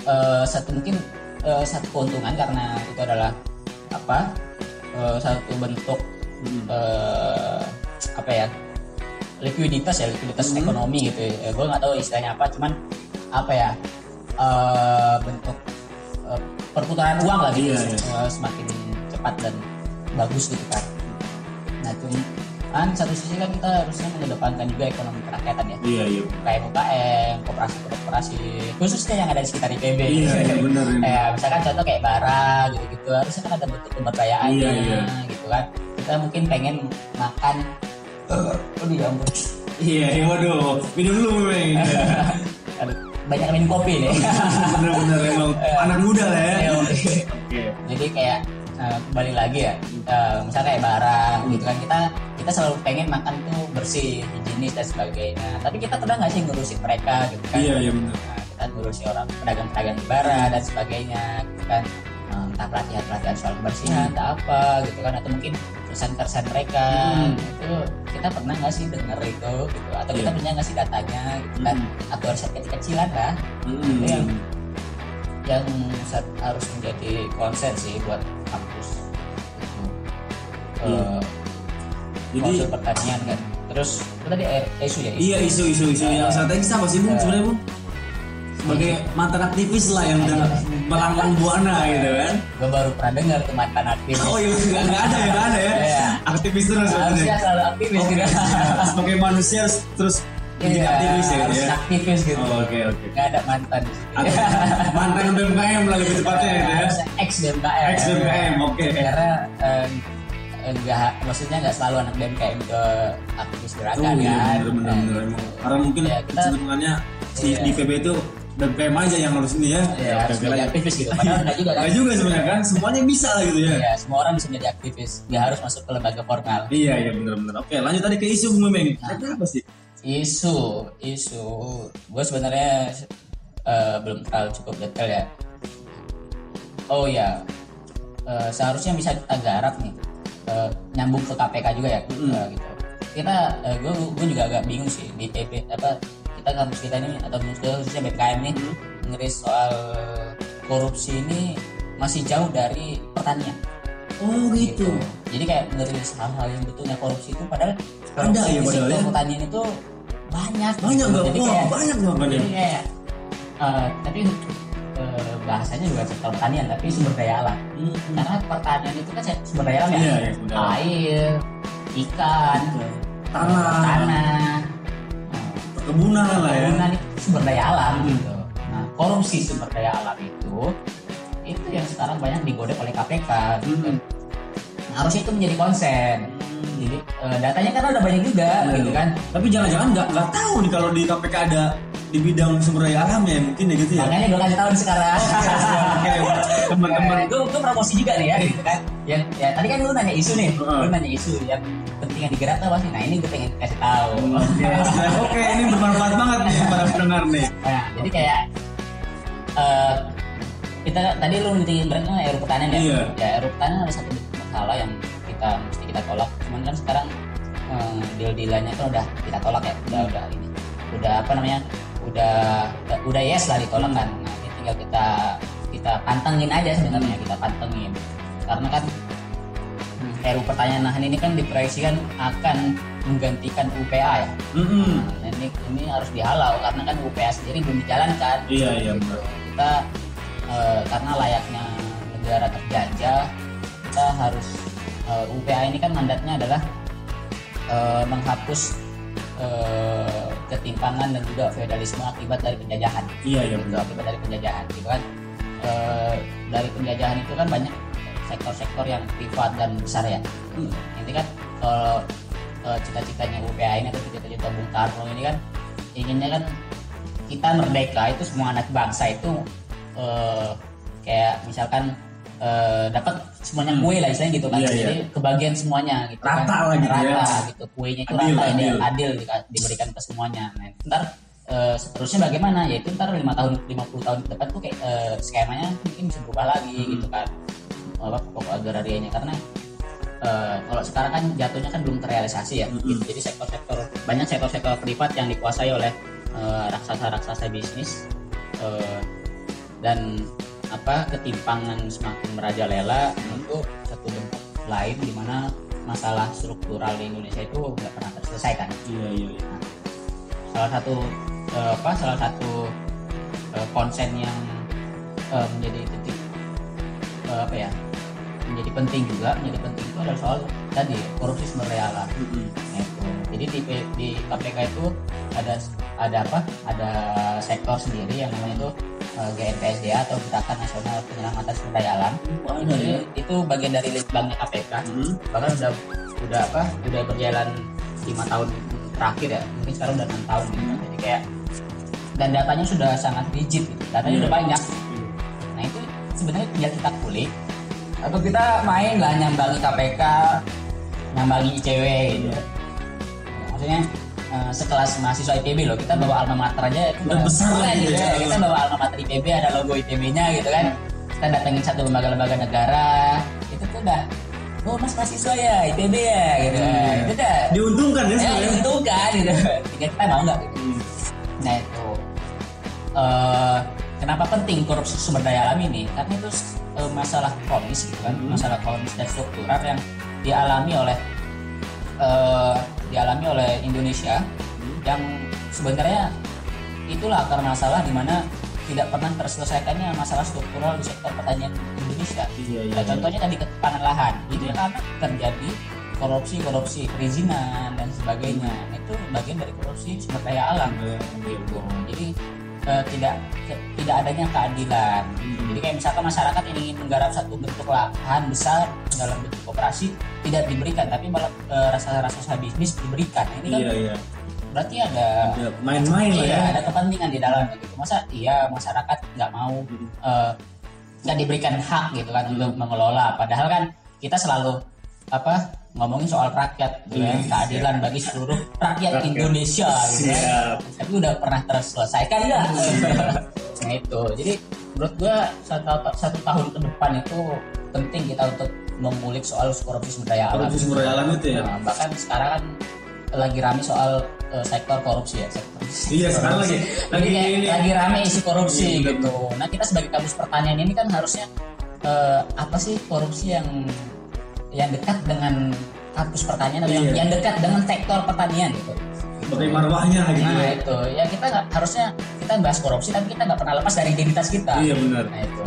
eh, satu mungkin eh, satu keuntungan karena itu adalah apa eh, satu bentuk eh, apa ya likuiditas ya likuiditas Hmm. ekonomi gitu ya. gue nggak tahu istilahnya apa cuman apa ya eh, bentuk eh, perputaran uang lah gitu Iya, iya. Eh, semakin cepat dan bagus gitu kan nah cuman kan satu sisi kan kita harusnya mengedepankan juga ekonomi kerakyatan ya iya iya kayak UKM, koperasi koperasi khususnya yang ada di sekitar IPB. Iya, iya, benar. Kayak misalkan contoh kayak bara gitu-gitu, harusnya kan ada bentuk pemberdayaannya Iya, iya. gitu kan. Kita mungkin pengen makan Aduh ya ampun. iya iya waduh minum dulu memang [laughs] Aduh, banyak minum kopi nih. bener-bener emang anak muda lah ya Iya, oke. oke Jadi kayak eh, kembali lagi ya, eh, misalnya kayak barang gitu kan kita kita selalu pengen makan tuh bersih, higienis dan sebagainya. Tapi kita pernah nggak sih ngurusin mereka gitu kan? iya iya bener Nah, kita ngurusi orang pedagang-pedagang di bara dan sebagainya gitu kan Nah, entah pelatihan-pelatihan soal kebersihan entah apa gitu kan atau mungkin keresahan-keresahan mereka Hmm. itu kita pernah nggak sih dengar itu gitu atau kita Iya. punya nggak sih datanya gitu kan Hmm. atau riset kecil-kecilan lah Hmm. Itu yang yang harus menjadi konsen sih buat kampus gitu. Iya. Eh, jadi pertanian kan terus itu tadi eh, isu ya isu. iya isu-isu isu yang strategis apa sih bung Iya. sebenarnya bung sebagai mantan aktivis lah yang udah melanglang buana gitu kan. Gue baru pernah dengar tuh mantan aktivis. Oh iya nggak nggak ada ya nggak ada ya. Iya. aktivis terus harusnya selalu aktivis gitu. [laughs] Sebagai manusia harus terus Iya, aktivis ya harus ya. aktivis gitu. Oh, oke oke. Nggak ada mantan di situ. Atau mantan BMKM lah lebih tepatnya gitu ya. Ex BMKM ex BMKM oke. Karena eh, enggak maksudnya nggak selalu anak BMKM ke aktivis Oh gerakan iya kan. Nah, bener emang. Karena mungkin Ya, kita- kecenderungannya si Iya. di PB itu BMKM aja yang harus ini ya. ya, harus lanjut. aktivis gitu. Padahal enggak juga kan. Nggak juga sebenarnya kan. Semuanya bisa lah gitu ya. ya semua orang bisa menjadi aktivis. Nggak harus masuk ke lembaga formal. Iya iya bener. Oke lanjut tadi ke isu Bung Memeng. Ada apa sih? isu isu. Gue sebenarnya eh, belum terlalu cukup detail ya. Oh ya eh, seharusnya bisa kita garap nih. Eh, nyambung ke KPK juga ya. Eh, gitu. Kita gue gue juga agak bingung sih di PP apa kita kampus kita ini atau khususnya BKM nih ngeris soal korupsi ini masih jauh dari pertanian Oh gitu. Jadi kayak ngeris hal-hal yang betulnya korupsi itu padahal Ada korupsi ya di padahal sektor ya. pertanian itu banyak. Banyak gitu. Jadi kayak, banyak banget jadi ya. kayak eh, tapi eh, bahasanya juga sektor pertanian tapi sumber daya alam. Karena pertanian itu kan sumber daya alam ya. Iya, daya alam. Air, ikan, Tanah, tanah, perkebunan lah ya. bangunan itu sumber daya alam Hmm. gitu. Nah, korupsi sumber daya alam itu itu yang sekarang banyak digodek oleh KPK. Gitu. Hmm. Nah, harusnya itu menjadi konsen. Jadi eh, datanya kan udah banyak juga Iya. gitu kan. Tapi jangan-jangan nggak nggak tahu nih kalau di KPK ada di bidang sumber daya alam ya mungkin ya gitu ya. Makanya gue kasih tahu nih sekarang. Oke, teman-teman. gue gue promosi juga nih ya gitu kan. Yang ya tadi kan lu nanya isu nih, lu nanya isu yang penting yang digerak apa sih? Nah ini gue pengen kasih tahu. Oke, oke ini bermanfaat banget nih para pendengar nih. Nah, jadi kayak eh kita tadi lu nanti beratnya RU pertanian ya. Iya. Ya pertanian ada satu masalah yang kita mesti kita tolak. Cuman kan sekarang eh, deal-dealannya kan udah kita tolak ya. Udah udah ini. Udah apa namanya? Udah udah yes lah ditolak kan. Nah, ini tinggal kita kita pantengin aja sebenarnya kita pantengin. Karena kan hmm, RU pertanian ini kan diproyeksikan akan menggantikan UPA ya. Nah, ini ini harus dihalau karena kan UPA sendiri belum dijalankan. Iya iya Gitu. Kita eh, karena layaknya negara terjajah, kita harus eh, UPA ini kan mandatnya adalah eh, menghapus eh, ketimpangan dan juga feodalisme akibat dari penjajahan. Iya iya Gitu, benar. akibat dari penjajahan, gitu kan. Eh, dari penjajahan itu kan banyak sektor-sektor yang privat dan besar ya. Hmm. Ini kan kalau eh, cita-citanya UPA ini atau cita-cita Bung Karno ini kan inginnya kan kita merdeka itu semua anak bangsa itu kayak misalkan eh, dapat semuanya Hmm. kue lah istilahnya gitu kan iya. jadi kebagian semuanya gitu Rata kan lah gitu ya. rata gitu kuenya itu Adil, rata ini adil. adil di- diberikan ke semuanya nah, ntar eh, seterusnya bagaimana yaitu ntar lima tahun 50 tahun ke depan tuh kayak eh, skemanya mungkin bisa berubah lagi Hmm. gitu kan apa pokok agrarianya karena eh, kalau sekarang kan jatuhnya kan belum terrealisasi ya Mm-mm. gitu. jadi sektor-sektor banyak sektor-sektor privat yang dikuasai oleh eh, raksasa-raksasa bisnis eh, dan apa ketimpangan semakin merajalela itu satu bentuk lain di mana masalah struktural di Indonesia itu nggak pernah terselesaikan Iya iya. iya. salah satu eh, apa salah satu eh, konsen yang eh, menjadi titik eh, apa ya menjadi penting juga menjadi penting itu adalah soal tadi korupsi sumber alam. Nah, itu jadi di, di KPK itu ada ada apa ada sektor sendiri yang namanya itu eh, GNPSDA atau Gerakan Nasional Penyelamatan Sumber Daya Alam Wah, ini ya. jadi itu bagian dari litbangnya KPK Mm. bahkan udah udah apa udah berjalan lima tahun terakhir ya mungkin sekarang udah enam tahun gitu kan. jadi kayak dan datanya sudah sangat rigid gitu. datanya Iya. udah banyak nah itu sebenarnya tinggal kita kulik atau kita main lah nyambangi KPK nyambangi ICW gitu Iya. Maksudnya eh, sekelas mahasiswa IPB loh kita bawa alma mater aja itu Udah besar lah gitu ya. kita bawa alma mater IPB ada logo IPB-nya gitu kan kita datengin satu lembaga-lembaga negara itu tuh udah oh mas mahasiswa ya IPB ya gitu Iya. itu udah Diuntungkan ya ya sebenarnya. itu kan gitu tinggal kita mau nggak gitu nah itu eh, kenapa penting korupsi sumber daya alam ini karena itu eh, masalah kronis gitu kan Mhm. masalah kronis dan struktural yang dialami oleh eh, dialami oleh Indonesia yang sebenarnya itulah akar masalah di mana tidak pernah terselesaikannya masalah struktural di sektor pertanian Indonesia. Iya iya. Nah, contohnya tadi ketimpangan lahan, itu yang karena terjadi korupsi korupsi perizinan dan sebagainya. Itu bagian dari korupsi sumber daya alam Iya, gitu. Jadi eh, tidak ke- tidak adanya keadilan. Jadi kayak misalkan masyarakat ingin menggarap satu bentuk lahan besar dalam bentuk koperasi tidak diberikan, tapi malah eh, rasa-rasa bisnis diberikan. Ini kan Iya iya. berarti ada Ya, Main-main iya, ya. ada kepentingan di dalamnya gitu. Masa iya masyarakat nggak mau Hmm. eh, nggak diberikan hak gitu kan untuk mengelola. Padahal kan kita selalu apa ngomongin soal rakyat gitu kan, Iya. keadilan bagi seluruh rakyat, Rakyat. Indonesia gitu. Siap. Tapi udah pernah terselesaikan nggak? nah itu. Jadi menurut gua satu, satu tahun ke depan itu penting kita untuk mengulik soal korupsi sumber daya alam. Korupsi sumber daya alam itu ya. Nah, bahkan sekarang kan lagi rame soal eh, sektor korupsi ya sektor Iya sekarang lagi lagi kayak ini. lagi rame isu korupsi Iya, gitu. Nah kita sebagai kampus pertanian ini kan harusnya eh, apa sih korupsi yang yang dekat dengan kampus pertanian atau yang, Iya. yang dekat dengan sektor pertanian gitu. Sebagai marwahnya gitu Nah ya. itu ya kita nggak- harusnya kita bahas korupsi tapi kita nggak pernah lepas dari identitas kita. Iya benar. Nah itu.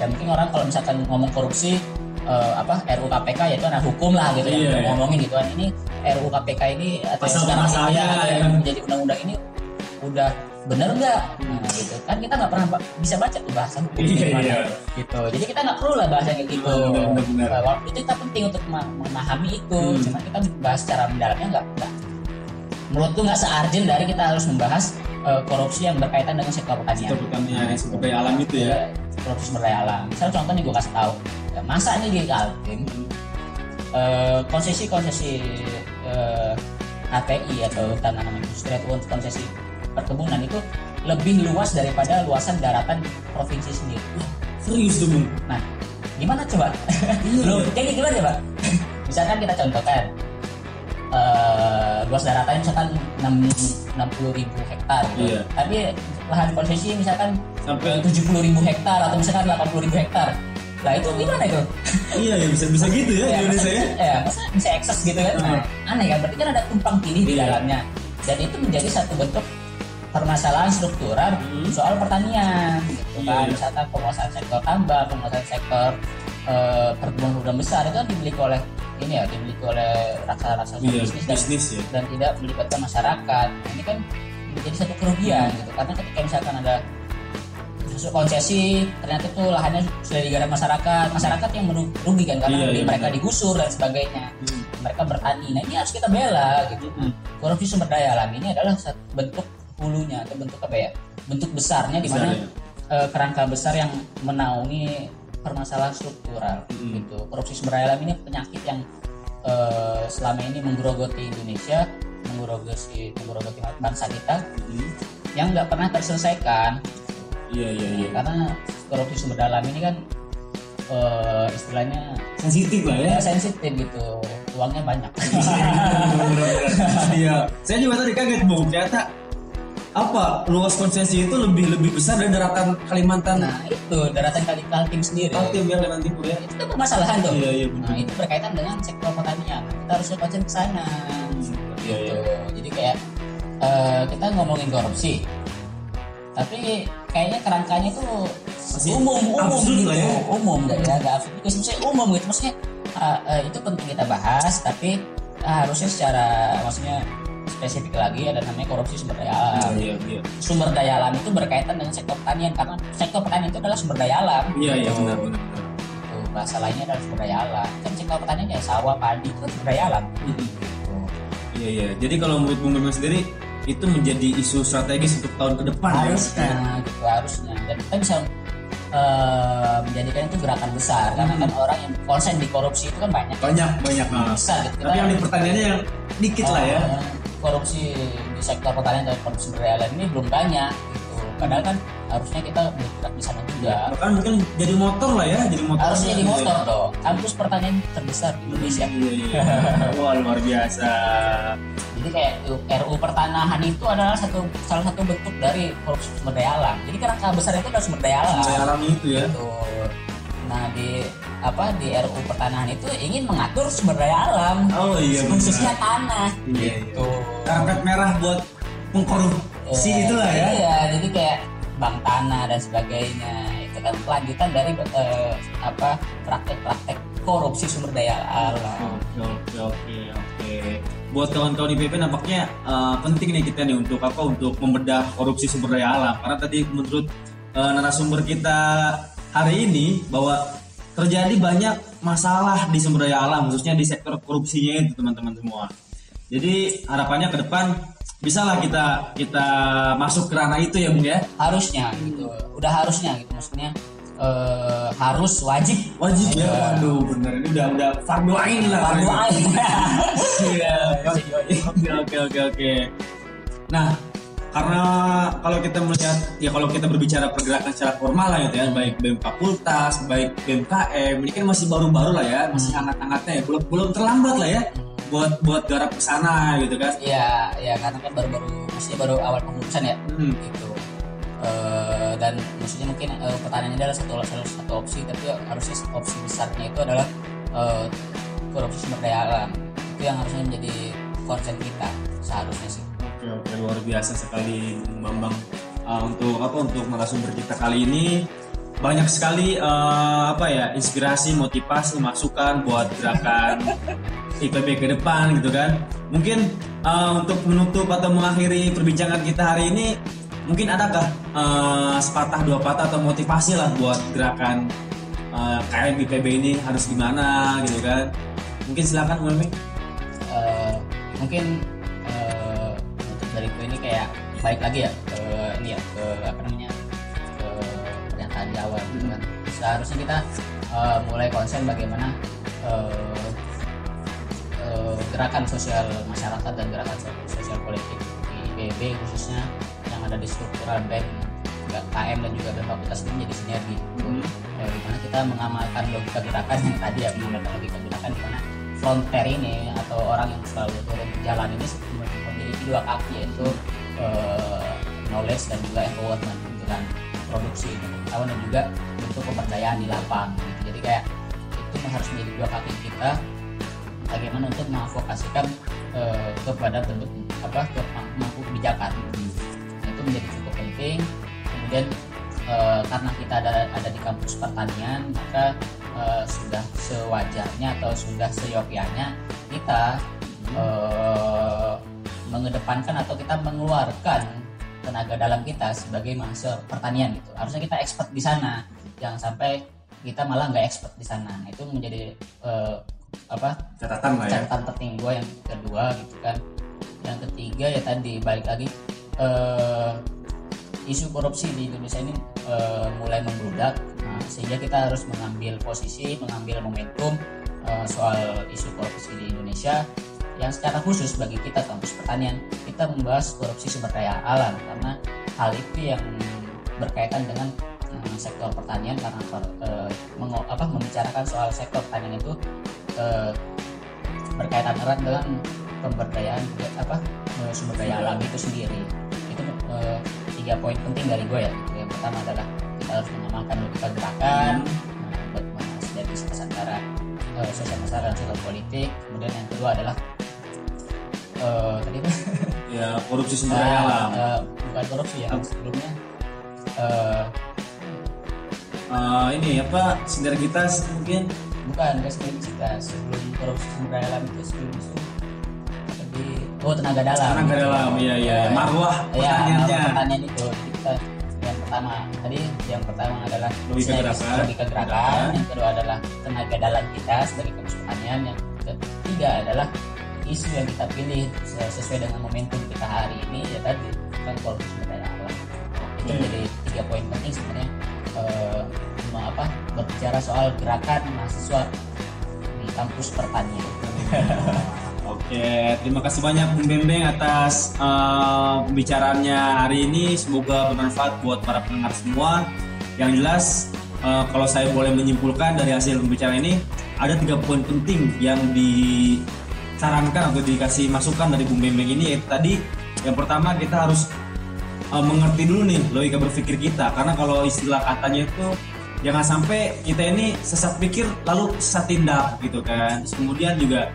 Dan mungkin orang kalau misalkan ngomong korupsi eh, apa RUU KPK ya itu anak hukum lah gitu Iya, yang iya. ngomongin gitu kan. Ini RUU KPK ini atau Pasal sekarang pasalnya, ya, atau ya yang menjadi undang-undang ini udah bener nggak? Nah, gitu. Kan kita nggak pernah bisa baca tuh bahasa hukum Iya, gimana, iya. gitu. Jadi kita nggak perlu lah bahasa kayak gitu. Benar, benar, benar. Nah, waktu itu kita penting untuk mema- memahami itu. Hmm. cuma kita bahas secara mendalamnya nggak nggak. Menurutku nggak searjen dari kita harus membahas eh, korupsi yang berkaitan dengan sektor pertanian. Sektor pertanian yang sumber daya alam itu ya. korupsi sumber daya alam. Misalnya contoh nih gue kasih tahu Ya, masa nih di Kaltim eh, konsesi-konsesi eh, HTI atau tanaman industri atau konsesi perkebunan itu lebih luas daripada luasan daratan provinsi sendiri. Serius tuh bung. Nah, gimana coba? Iya. Lu jadi gimana coba? [laughs] misalkan kita contohkan eh, luas daratannya misalkan 60 ribu hektar gitu. Iya. Tapi lahan konsesi misalkan Sampai 70 ribu hektar atau misalkan 80 ribu hektar. Lah itu gimana itu? iya ya bisa bisa gitu ya, di Indonesia ya. ya masa bisa ekses gitu kan nah, aneh kan berarti kan ada tumpang tindih di dalamnya dan itu menjadi satu bentuk permasalahan struktural Hmm. soal pertanian gitu Iya, kan iya. misalkan penguasaan sektor tambang penguasaan sektor eh, perkebunan besar itu kan dimiliki oleh ini ya dimiliki oleh raksasa-raksasa Iya, bisnis dan, bisnis ya. dan tidak melibatkan masyarakat Nah, ini kan menjadi satu kerugian gitu karena ketika misalkan ada masuk konsesi ternyata tuh lahannya sudah digarap masyarakat masyarakat yang merugikan karena Iya, iya, mereka benar. digusur dan sebagainya Hmm. mereka bertani nah ini harus kita bela gitu Hmm. korupsi sumber daya alam ini adalah bentuk hulunya atau bentuk apa ya bentuk besarnya di mana Besar, ya. eh, kerangka besar yang menaungi permasalahan struktural Hmm. gitu korupsi sumber daya alam ini penyakit yang eh, selama ini menggerogoti Indonesia menggerogoti menggerogoti bangsa kita Hmm. yang nggak pernah terselesaikan Iya iya iya. karena korupsi sumber daya alam ini kan eh, istilahnya Sensitif lah ya. ya sensitif gitu uangnya banyak [laughs] Iya. Saya juga tadi kaget bung. Ternyata apa luas konsesi itu lebih lebih besar dari daratan Kalimantan. nah itu daratan kali Kaltim sendiri Kaltim ya Kalimantan Timur ya. itu kan permasalahan tuh Iya iya nah itu berkaitan dengan sektor pertanian kita harus concern ke sana Iya iya. gitu. jadi kayak eh, kita ngomongin korupsi tapi kayaknya kerangkanya itu Masih umum umum gitu lah ya. umum nggak ya nggak absurd juga maksudnya umum gitu maksudnya ah, eh, itu penting kita bahas tapi ah, harusnya secara maksudnya spesifik lagi ada namanya korupsi sumber daya alam Iya iya. sumber daya alam itu berkaitan dengan sektor pertanian karena sektor pertanian itu adalah sumber daya alam Iya iya benar benar. Gitu. bahasa lainnya adalah sumber daya alam kan sektor pertanian ya sawah padi itu kan sumber daya alam. Iya iya. Jadi kalau menurut Bung Bima sendiri itu menjadi isu strategis untuk tahun ke depan. Ya. harusnya gitu harusnya. Dan kita bisa eh, menjadikan itu gerakan besar. Karena kan orang yang konsen di korupsi itu kan banyak. Banyak banyak nah. besar gitu. Tapi yang di pertaniannya yang dikit lah ya. Oh, korupsi di sektor pertanian dan korupsi alam ini belum banyak padahal kan harusnya kita bergerak di sana juga Bahkan mungkin jadi motor lah ya, jadi motor. harusnya jadi motor dong kampus pertanian terbesar di Indonesia Iya iya. Wah luar biasa. Jadi kayak RU pertanahan itu adalah satu salah satu bentuk dari korupsi sumber daya alam. Jadi kerangka besar itu adalah sumber daya alam. Sumber daya alam itu ya. Gitu. Nah di apa di RU pertanahan itu ingin mengatur sumber daya alam. Oh iya khususnya tanah. Iya, iya. Gitu. Karpet merah buat pengkorupsi Iya, itulah ya. Iya, jadi kayak bank tanah dan sebagainya. Itu kan kelanjutan dari eh, apa praktek-praktek korupsi sumber daya alam. Oke oke oke oke. Buat kawan-kawan IPP nampaknya eh, penting nih kita nih untuk apa? Untuk membedah korupsi sumber daya alam. Karena tadi menurut eh, narasumber kita hari ini bahwa terjadi banyak masalah di sumber daya alam, khususnya di sektor korupsinya itu teman-teman semua. Jadi harapannya ke depan bisalah kita kita masuk ke ranah itu ya bung ya. Harusnya gitu. Udah harusnya gitu maksudnya eh, harus wajib Wajib ya. Iya. Waduh bener ini udah udah fardu ain lah. Fardu ain. Iya. [laughs] Oke oke oke oke. Nah, karena kalau kita melihat ya kalau kita berbicara pergerakan secara formal lah gitu ya, baik BEM fakultas, baik BMKM, ini kan masih baru-baru lah ya, masih hangat-hangatnya ya, belum belum terlambat lah ya buat buat garap ke sana gitu kan. Iya, ya karena kan baru-baru masih baru awal pengurusan ya Hmm. gitu. Eh, dan maksudnya mungkin eh, pertanyaan ini adalah satu salah satu opsi tapi harusnya opsi besarnya itu adalah eh, korupsi sumber daya alam itu yang harusnya menjadi concern kita seharusnya sih Oke, oke luar biasa sekali Bambang Uh, untuk apa untuk narasumber kita kali ini banyak sekali uh, apa ya inspirasi motivasi masukan buat gerakan IPB ke depan gitu kan mungkin eh, untuk menutup atau mengakhiri perbincangan kita hari ini, mungkin adakah eh, sepatah dua patah atau motivasi lah buat gerakan eh, KM IPB ini harus gimana gitu kan? Mungkin silakan Umami. Eh, mungkin eh, untuk dariku ini kayak balik lagi ya ke ini ya ke apa namanya ke pernyataan di awal gitu kan seharusnya kita eh, mulai konsen bagaimana eh, eh, gerakan sosial masyarakat dan gerakan so- sosial politik di IBB khususnya yang ada di struktural bank KM dan juga BEM Fakultas ini menjadi sinergi. Eh, di mana kita mengamalkan logika gerakan yang tadi ya mengamalkan logika gerakan di mana fronter ini atau orang yang selalu turun ke jalan ini memiliki dua kaki yaitu eh, knowledge dan juga empowerment gitu kan produksi pengetahuan dan juga bentuk kepercayaan di lapang gitu. Jadi kayak itu harus menjadi dua kaki kita bagaimana untuk mengadvokasikan eh, kepada bentuk apa ke mampu kebijakan. Nah, itu menjadi cukup penting. Kemudian eh, karena kita ada ada di kampus pertanian maka eh, sudah sewajarnya atau sudah seyogyanya kita eh, mengedepankan atau kita mengeluarkan tenaga dalam kita sebagai mahasiswa pertanian gitu. Harusnya kita expert di sana jangan sampai kita malah nggak expert di sana. Nah, itu menjadi eh, apa? Catatan lah ya. catatan penting gue yang kedua gitu kan. Yang ketiga ya tadi balik lagi eh, isu korupsi di Indonesia ini eh, mulai membludak. Nah, sehingga kita harus mengambil posisi mengambil momentum eh, soal isu korupsi di Indonesia yang secara khusus bagi kita kampus pertanian. Kita membahas korupsi sumber daya alam karena hal itu yang berkaitan dengan sektor pertanian karena per- mengo- apa membicarakan soal sektor pertanian itu eh, berkaitan erat dengan pemberdayaan apa eh, sumber daya alam itu sendiri. Itu eh, tiga poin penting dari gue ya. Yang pertama adalah kita harus mengamalkan logika gerakan nah, buat sinergisitas antara eh, sosial masyarakat dan sosial politik. Kemudian yang kedua adalah eh, tadi apa? Ya korupsi sumber daya alam. Eh, bukan korupsi ya sebelumnya. Eh, Eh, ini apa sinergitas mungkin bukan guys kita sebelum korupsi sumber daya alam itu sebelum itu tadi oh tenaga dalam. Tenaga dalam iya iya. Eh, marwah ya pertanyaannya. pertanyaan itu. Jadi kita yang pertama tadi yang pertama adalah Logika sinergis- gerakan. logika gerakan. Yang kedua adalah tenaga dalam kita sebagai kampus pertanian. Yang ketiga adalah isu yang kita pilih se- sesuai dengan momentum kita hari ini ya tadi kan korupsi sumber daya alam itu Oke. menjadi tiga poin penting sebenarnya berbicara soal gerakan mahasiswa di kampus pertanian [laughs] Oke, terima kasih banyak Bung Bembeng atas eh, pembicaraannya hari ini. Semoga bermanfaat buat para pendengar semua. Yang jelas, eh, kalau saya boleh menyimpulkan dari hasil pembicaraan ini, ada tiga poin penting yang disarankan atau dikasih masukan dari Bung Bembeng ini. Yaitu tadi, yang pertama kita harus eh, mengerti dulu nih logika berpikir kita. Karena kalau istilah katanya itu jangan sampai kita ini sesat pikir lalu sesat tindak gitu kan. Terus kemudian juga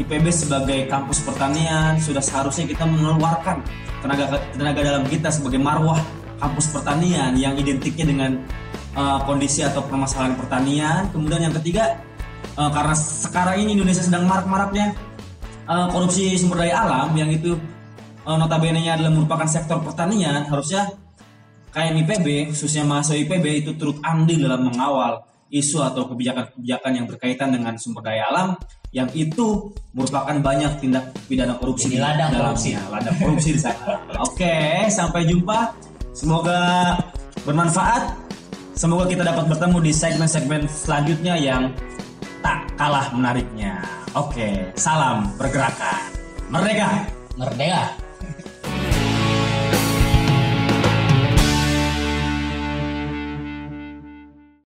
IPB sebagai kampus pertanian sudah seharusnya kita mengeluarkan tenaga tenaga dalam kita sebagai marwah kampus pertanian yang identiknya dengan uh, kondisi atau permasalahan pertanian. Kemudian yang ketiga uh, karena sekarang ini Indonesia sedang marak-maraknya uh, korupsi sumber daya alam yang itu uh, notabene-nya adalah merupakan sektor pertanian, harusnya KM IPB khususnya mahasiswa IPB itu turut andil dalam mengawal isu atau kebijakan-kebijakan yang berkaitan dengan sumber daya alam yang itu merupakan banyak tindak pidana korupsi Jadi ladang korupsi. dalamnya, ladang korupsi di sana. Oke, sampai jumpa. Semoga bermanfaat. Semoga kita dapat bertemu di segmen-segmen selanjutnya yang tak kalah menariknya. Oke, salam pergerakan. Merdeka! merdeka